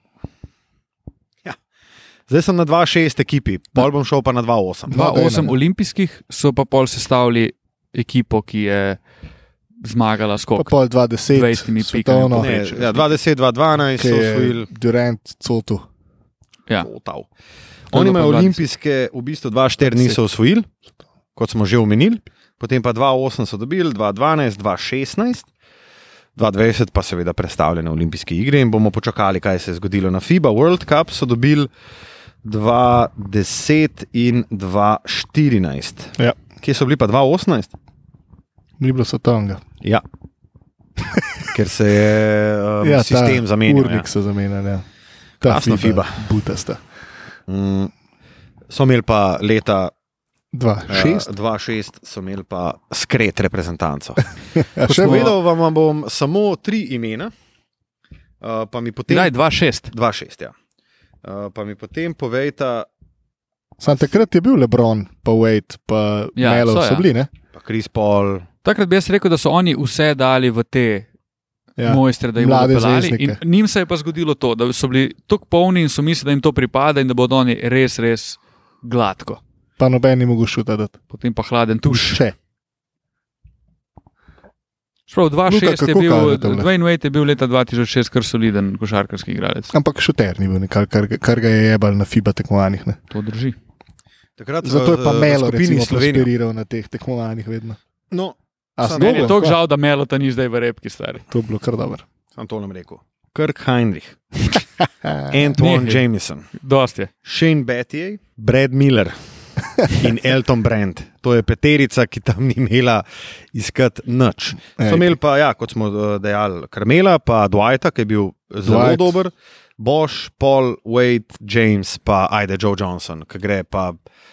Zdaj sem na 2-6 ekipi, pol bom šel pa na 2-8. Dva- 2-8 ne. olimpijskih so pa pol sestavili ekipo, ki je zmagala Pa skok. pol 20, 20 svetovno, pikami Ne, povprečju. ja, 2-10, 2-12 ki so je osvojili. Durant Cotu. Ja. Total. Oni pa imajo 20. olimpijske, v bistvu 2-4 niso osvojili, kot smo že omenili, potem pa 2-8 so dobili, 2-12, 2-16. 2020 pa seveda predstavljene olimpijske igre in bomo počakali, kaj se je zgodilo na FIBA World Cup. So dobili 2-10 in 2-14. Ja. Kje so bili pa 2-18? Ni bilo svetovnega. Ja. [LAUGHS] Ker se je um, ja, sistem zamenjal. Ja. Urnik so zamenjali. Ja. Ta Krasna FIBA. Butasta. Mm, so imeli pa leta 2-6. Uh, 2-6 so imeli pa skret reprezentanco. [LAUGHS] Ja, Še vedno. vam bom samo tri imena, uh, pa mi potem. Daj, 2-6. 2-6, ja. Uh, pa mi potem povejta, Sam takrat je bil Lebron, pa Wade, pa Ja, ja, Melo, so, ja. so bili. Ne? pa Kris Paul. Takrat bi jaz rekel, da so oni vse dali v te ja. Mojstre, da jim bodo pelali. In njim se je pa zgodilo to, da so bili tako polni in so mislili, da jim to pripada in da bodo oni res, res gladko. Pa noben ni mogel šutati. Potem pa hladen tuš. Še. Prav, 2-6 je kako bil, je bil leta 2006 kar soliden košarkarski igralec. Ampak šuter ni bil, nekaj, kar, ga- kar ga je jebal na FIBA tekmovanjih. Ne? To drži. Takrat Zato je pa v Melo skupini recimo, Slovenije. prosperiral na teh tekmovanjih vedno. No, Meni je tako žal, da Melota ni zdaj v repki stari. To je bilo kar dobro. sem to nam rekel. Kirk Heinrich, [LAUGHS] Antoine Nehaj. Jameson, Dost je. Shane Battier, Brad Miller in [LAUGHS] Elton Brand. To je peterica, ki tam ni imela iskati nič. So imeli pa, ja, kot smo eh, dejali, Karmela, pa Dwighta, ki je bil zelo. Dwight. dober, Bosch, Paul, Wade, James, pa ajde Joe Johnson, ki gre pa.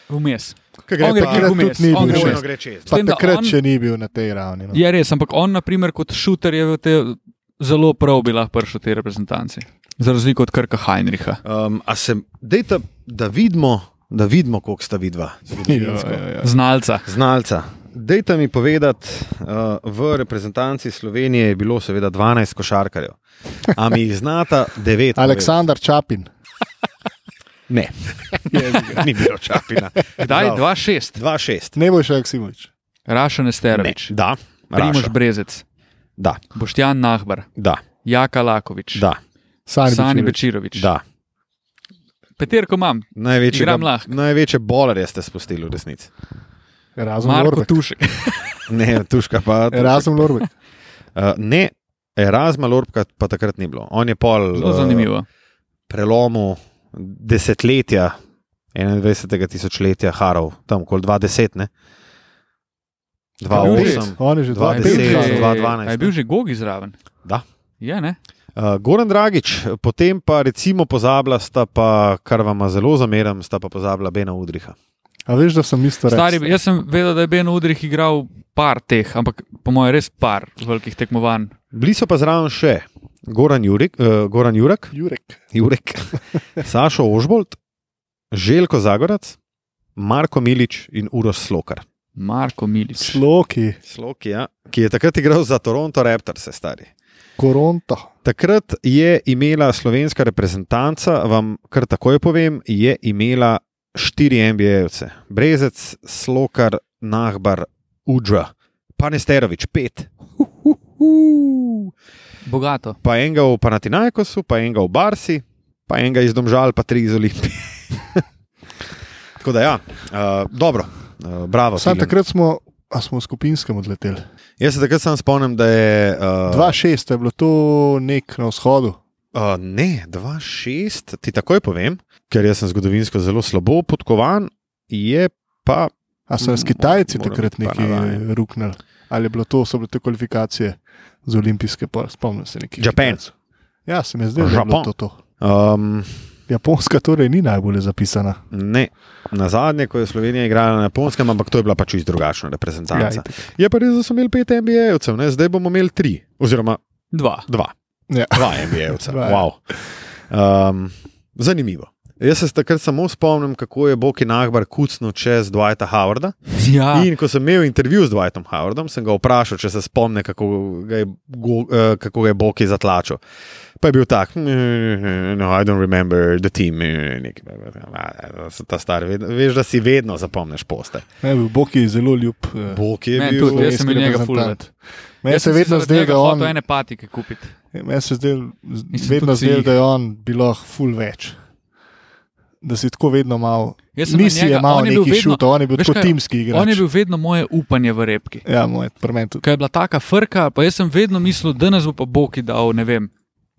Vmes. On gre pa kar Takrat vmes. tudi ni on bil gre gre čez. Pa tem, takrat on- še ni bil na tej ravni. No. Je res, ampak on, na primer, kot šuter je te zelo prav bi lahko prišel v te reprezentanci. Za razliko od Krka Heinricha. Um, a se, dejte, da vidimo, da vidimo, koliko sta vidva. Ja, ja, ja. Znalca. Znalca. Dejte mi povedati, uh, v reprezentanci Slovenije je bilo seveda 12 košarkarjev. A mi jih znata 9? [LAUGHS] Aleksandar Čapin. Ne, [LAUGHS] ni bilo čapina. Kdaj? Žal. 2-6. 2-6. Ne boš Aksimovič. Rašen Esterovič, Ne. Da, Primož. Brezec, Da, Boštjan Nahbar, da, Jaka Lakovič, da, Sani, Sani Bečirovič. Da. Peterko imam, Največjega, največje bolerje ste spustili v resnici. Razum Marko Lorbek. Tušek. [LAUGHS] Ne, tuška pa. Razum Lorbek. Uh, [LAUGHS] ne, Erasma Lorbka pa takrat ni bilo. On je pol Zelo uh, zanimivo. prelomu desetletja, 21. tisočletja Harov, tam okoli 20, ne? Je bil že? 2-8. On je že Dva A je 2-5. bil že- Gogi zraven? Da. Je, ne? Uh, Goran Dragič, potem pa recimo pozabila sta pa, kar vam zelo zameram, sta pa pozabila Bena Udriha. A veš, da sem isto Stari, rekel? jaz sem vedel, da je Ben Udrih igral par teh, ampak po mojem res par velikih tekmovanj. Bili so pa zraven še Goran Jurek, uh, Goran Jurek, Jurek. Jurek [LAUGHS] Sašo Ožbolt, Željko Zagorac, Marko Milič in Uroš Slokar. Marko Milič. Sloki, Sloki, ja, ki je takrat igral za Toronto Raptors, stari. Koronto. Takrat je imela slovenska reprezentanca, vam kar takoj povem, je imela štiri NBA-jevce. Brezec, Slokar, Nahbar, Udža, pa Nesterovič, pet. Bogato. Pa enega v Panathinaikosu, pa enega v Barsi, pa enega iz Domžal, pa tri iz Olimpije. [LAUGHS] Tako da ja, uh, dobro, uh, bravo. Sam takrat smo, a smo v skupinskem odleteli. Jaz se takrat sam spomnim, da je. Uh, 2-6 je bilo to nek na vzhodu. Uh, ne, 2-6, ti takoj povem, ker jaz sem zgodovinsko zelo slabo podkovan, je pa. A so s Mm, Kitajci moram takrat neki ruknili? Ali je bilo to, so bile te kvalifikacije za olimpijske, pa spomnim se nekaj. Japan. Ja, se mi zdi, da je to. to. Um, Japonska torej ni najbolje zapisana. ne, na zadnje, ko je Slovenija igrala na Japonskem, ampak to je bila pač čisto drugačna reprezentanca. Ja, je pa res, da so imeli pet NBA-jevcev, ne? zdaj bomo imeli tri, oziroma Dva. dva. Ja. [LAUGHS] Dva ja. wow. um, zanimivo. Jaz se takrat samo spomnim, kako je Boki Nahbar kucnil čez Dwighta Howarda. [LAUGHS] Ja. In ko sem imel intervju z Dwightom Howardom, sem ga vprašal, če se spomni, kako ga je, uh, kako ga je Boki zatlačil. Pa je bil tak, "Mm, no, I don't remember the team. eh, nekaj, Ta star, veš, da si vedno zapomniš poste. Ne, bil Bog je zelo ljub. eh, Bog je bil. tudi, jaz sem imel njega fulvet. Meni se je vedno zdelo, da je on, To ene patike kupiti. meni se je vedno jih. da je on bilo ful več. Da si tako vedno mal. Nisi je njega- je bil neki vedno- šut, on je bil tako kaj, timski igrač. On je bil vedno moje upanje v repki. Ja, moj, pri meni tudi. Ker je bila taka frka, pa jaz sem vedno mislil, da nas bo pa Boki dal, ne vem,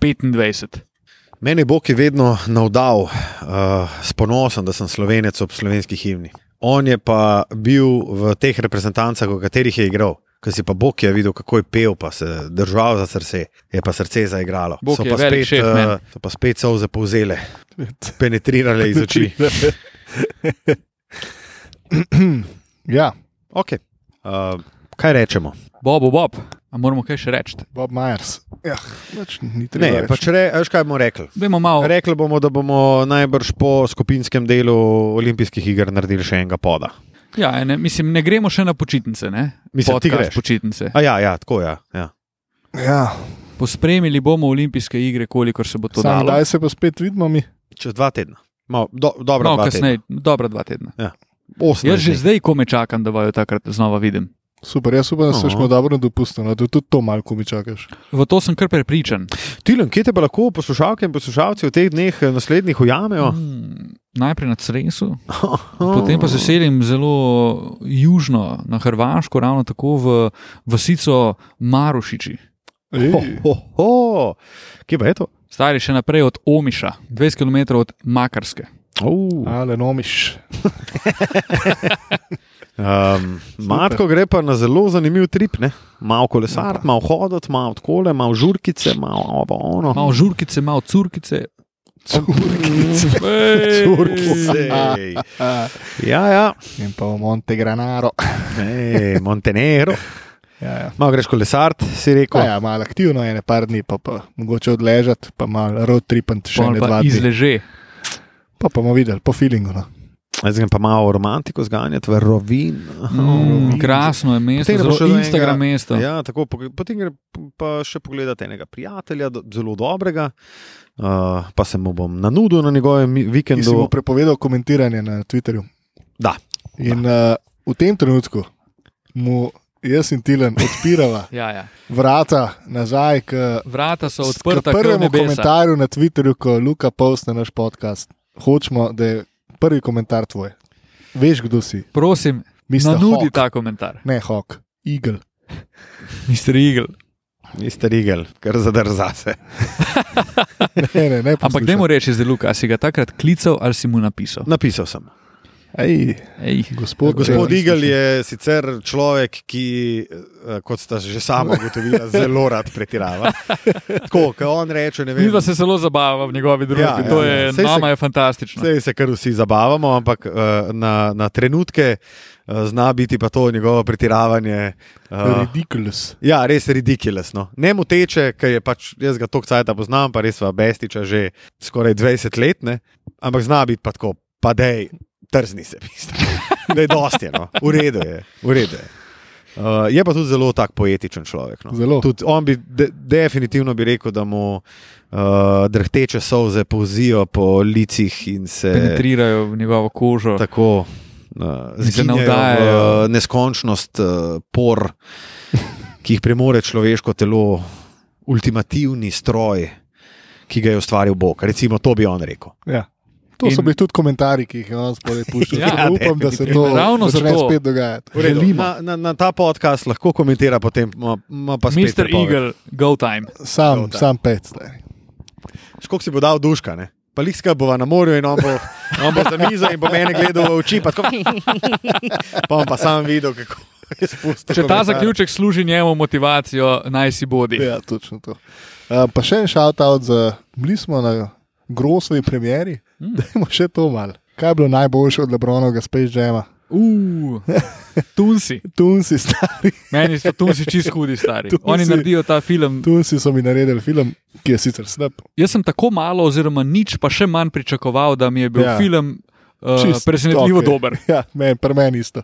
25. Meni je Bog je vedno navdal uh, s ponosom, da sem slovenec ob slovenski himni. On je pa bil v teh reprezentancah, v katerih je igral. Ko si pa Bog je videl, kako je pel, pa se držal za srce, je pa srce zaigralo. Bog so je pa spet, šef, uh, so pa spet solze povzele, penetrirale iz oči. [LAUGHS] ja, Okay. Uh, kaj rečemo? Bob, Bob, a moramo kaj še reči? Bob Myers. Ja, več ni Ne, treba. reči. pač re, veš, kaj bomo rekli. Vemo malo. Rekli bomo, da bomo najbrž po skupinskem delu olimpijskih iger naredili še enega poda. Ja, ne, mislim, ne gremo še na počitnice. Ne? Mislim, ti Podcast greš. počitnice. A ja, ja tako je. Ja, ja. Ja, Pospremili bomo olimpijske igre, kolikor se bo to sam dalo. kdaj se pa spet vidimo mi. Čez dva tedna. Mal, do, dobro, No, dva kasneje, dobra dva tedna. tedna. 18 Jaz že dni. zdaj kome čakam, da vaju takrat znova vidim. Super, jaz upam, da se Aha. smo dobro dopustili, da tudi to malo mi čakaš. V to sem kar prepričan. Tilen, kje te pa lahko poslušalke in poslušalci v teh dneh eh, naslednjih ujamejo? Hmm, najprej na Cresu, [LAUGHS] potem pa se selim zelo južno na Hrvaško, ravno tako v vasico Marušiči. Ho, ho, ho. Kje pa je to? Stari še naprej od Omiša, 20 km od Makarske. Uh. Ale nomiš. [LAUGHS] Um, Matko gre pa na zelo zanimiv trip, ne? malo kolesar, malo hoditi, malo odkole, malo žurkice, malo ono. Malo žurkice, malo curkice. Curkice. Ja, ja. In pa v Monte Granaro. Ej, Montenegro. Ja, ja. Malo greš kolesart, si rekel. Pa ja, malo aktivno, ene par dni, pa, pa mogoče odležati, pa malo road tripant še Pol ne pa dva dni. izleže. Pa, pa bomo videli, po feelingu. No. Zdaj grem pa malo romantiko zganjati v Rovin. Mm, krasno je mesto, zelo še Instagram enega- mesto. Ja, tako, po- potem gre pa še pogledati enega prijatelja, do, zelo dobrega. Uh, pa se mu bom nanudil na njegovem vikendu. mu prepovedal komentiranje na Twitterju. Da. In uh, v tem trenutku mu jaz in Tilen [LAUGHS] odpirava Ja, ja. vrata nazaj k, Vrata so odprta, k prvemu komentarju na Twitterju, ko Luka postne naš podcast. Hočemo, da je prvi komentar tvoj. Veš, kdo si? Prosim, Mr. nanudi Hawk. ta komentar. Ne, Hawk, Eagle. [LAUGHS] Mr. Eagle. Mister Rigel, kar zadrza se. [LAUGHS] Ne, ne, ne Ampak ne mu reči, zdaj Luka, a si ga takrat klical ali si mu napisal. Napisal sem. Ej, Ej, gospod, Gospod eh, Igel je sicer človek, ki, eh, kot sta že sama ugotovila, zelo rad pretirava. Tako, ko on reče, ne vem. mi se zelo zabavamo v njegovi družbi. Ja, ja, to ja. je, Saj se- nama je fantastično. Sej se kar vsi zabavamo, ampak uh, na, na trenutke zna biti pa to njegovo pretiravanje. Ridiculous. ja, res ridiculous. Ne mu teče, ker je pač jaz ga toliko cajt poznam, pa res sva bestiča že skoraj 20 let, ne? ampak zna biti pa tako, pa dej, trzni se, da je dosti, no. v redu je. V redu je. Uh, je pa tudi zelo tak poetičen človek. No. Zelo. Tudi on bi de, definitivno bi rekel, da mu uh, drhteče solze povzijo po licih in se Penetrirajo v njegovo kožo. tako uh, navdajajo. v neskončnost uh, por, ki jih premore človeško telo, ultimativni stroj, ki ga je ustvaril Bog. Recimo, to bi on rekel. Ja. To so In- bili tudi komentarji, ki jih je on spodaj [LAUGHS] puščal. Ja, upam, da se to. Ravno začne zato. spet dogajati. Želimo. Na, na, na ta podcast lahko komentira, potem ima- ima pa spet. Mr. prepoved. Eagle, go time. Sam, Dobro. sam pet. zdaj. Škok si bo dal duška, ne? Pa lihska bova na morju in on bo, on bo za mizo in bo mene gledal v oči, pa, tako, [LAUGHS] pa bom pa sam videl, kako. [LAUGHS] Če ta komentar. zaključek služi njemu motivacijo, naj si bodi. Ja, točno to. Uh, pa še en shout-out za, bili smo na grosovi premjeri, Mm. da imamo še to mal. Kaj je bilo najboljše od Lebronovega Space Jama? Uh, tunsi. [LAUGHS] Tunsi, stari, Meni so tunsi čist hudi stari. Tunsi. Oni naredijo ta film. Tunsi so mi naredili film, ki je sicer slab. Jaz sem tako malo, oziroma nič, pa še manj pričakoval, da mi je bil Ja. film uh, Čist presenetljivo okej. dober. Ja, meni, pri meni isto.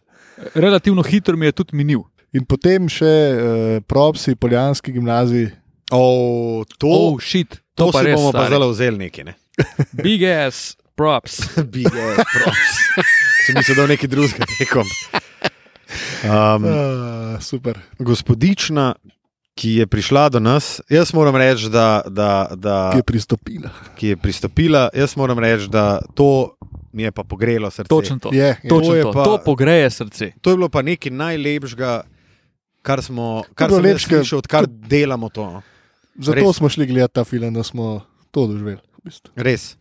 Relativno hitro mi je tudi minil. In potem še uh, propsi Poljanski gimnaziji. Oh, to, Oh, shit, to, to, pa res. bomo pa stari. zelo vzeli neki. Ne? [LAUGHS] Big ass props. [LAUGHS] Big ass props. [LAUGHS] Sem mislil, da je nekaj drugega tekom. Um, Uh, super. gospodična, ki je prišla do nas, jaz moram reči, da, da, da Ki je pristopila. ki je pristopila, jaz moram reči, da to mi je pa pogrelo srce. Točno to. Je, je. Točno To je to. pa- to pogreje srce. To je bilo pa nekaj najlepšega, kar smo, kar sem lepšega- slišal, odkar delamo to. Zato Res. smo šli gledati ta film, da smo to doživeli. v bistvu. Res.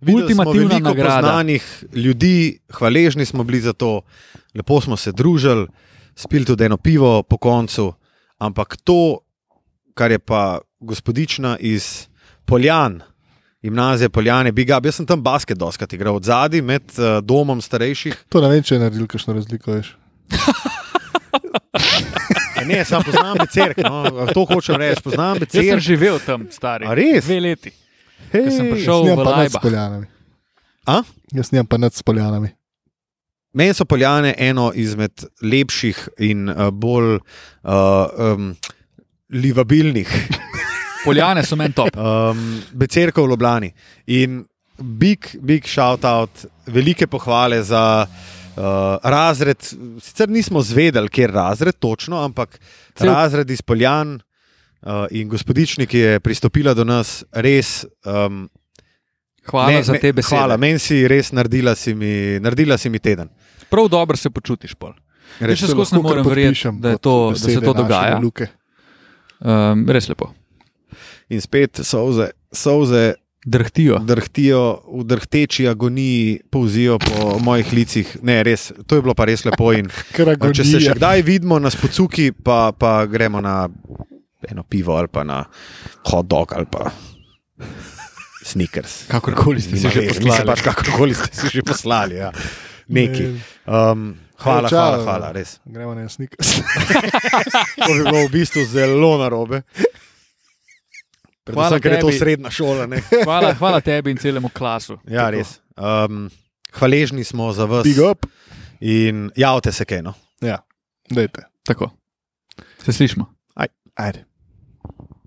Videli smo nagrada. poznanih ljudi, hvaležni smo bili za to, lepo smo se družili, spili tudi eno pivo po koncu, ampak to, kar je pa gospodična iz Poljan, gimnazije Poljane, Big Up, jaz sem tam basket doskrat igral od zadaj med uh, domom starejših. To ne vem, če je naredil kakšno razliko. Veš. [LAUGHS] Ne, sam poznam becerk, no, to hočem reči, poznam Jaz sem becerk. živel tam, stari. A res? Dve leti. Hej, sem prišel- v. A? Jaz nimam pa nad s Poljanami. Meni so Poljane eno izmed lepših in uh, bolj uh, um, livabilnih [LAUGHS] Poljane so meni top. um, becerkov v Ljubljani. In big, big shout out, velike pohvale za uh, razred. Sicer nismo zvedeli, kje je razred točno, ampak Cel- razred iz Poljan uh, in gospodični, ki je pristopila do nas, res. Um, Hvala me- za te besede. Hvala, meni si res naredila si mi, naredila si mi teden. Prav dobro se počutiš. Pol. Res. Še skozi ne morem verjeti, da, to, da se to dogaja. Um, res lepo. In spet solze, solze Drhtijo. drhtijo, v drhteči agoniji povzijo po mojih licih. Ne, res, to je bilo pa res lepo. In, [LAUGHS] a, če se še kdaj vidimo na spocuki, pa, pa gremo na eno pivo ali pa na hot dog ali pa sneakers. Kakorkoli ste si že veze, mislim poslali. pač, kakorkoli ste si že poslali. Ja. neki. Um, hvala, čau. hvala, hvala, res. Gremo na snikas. [LAUGHS] To bi bilo v bistvu zelo narobe. Predvsem, ker je to srednja šola. [LAUGHS] Hvala, hvala tebi in celemu klasu. Ja, res. Um, hvaležni smo za vas. Big up. In javite se, kaj no. Ja, dajte. Tako. Se slišmo. Ajde.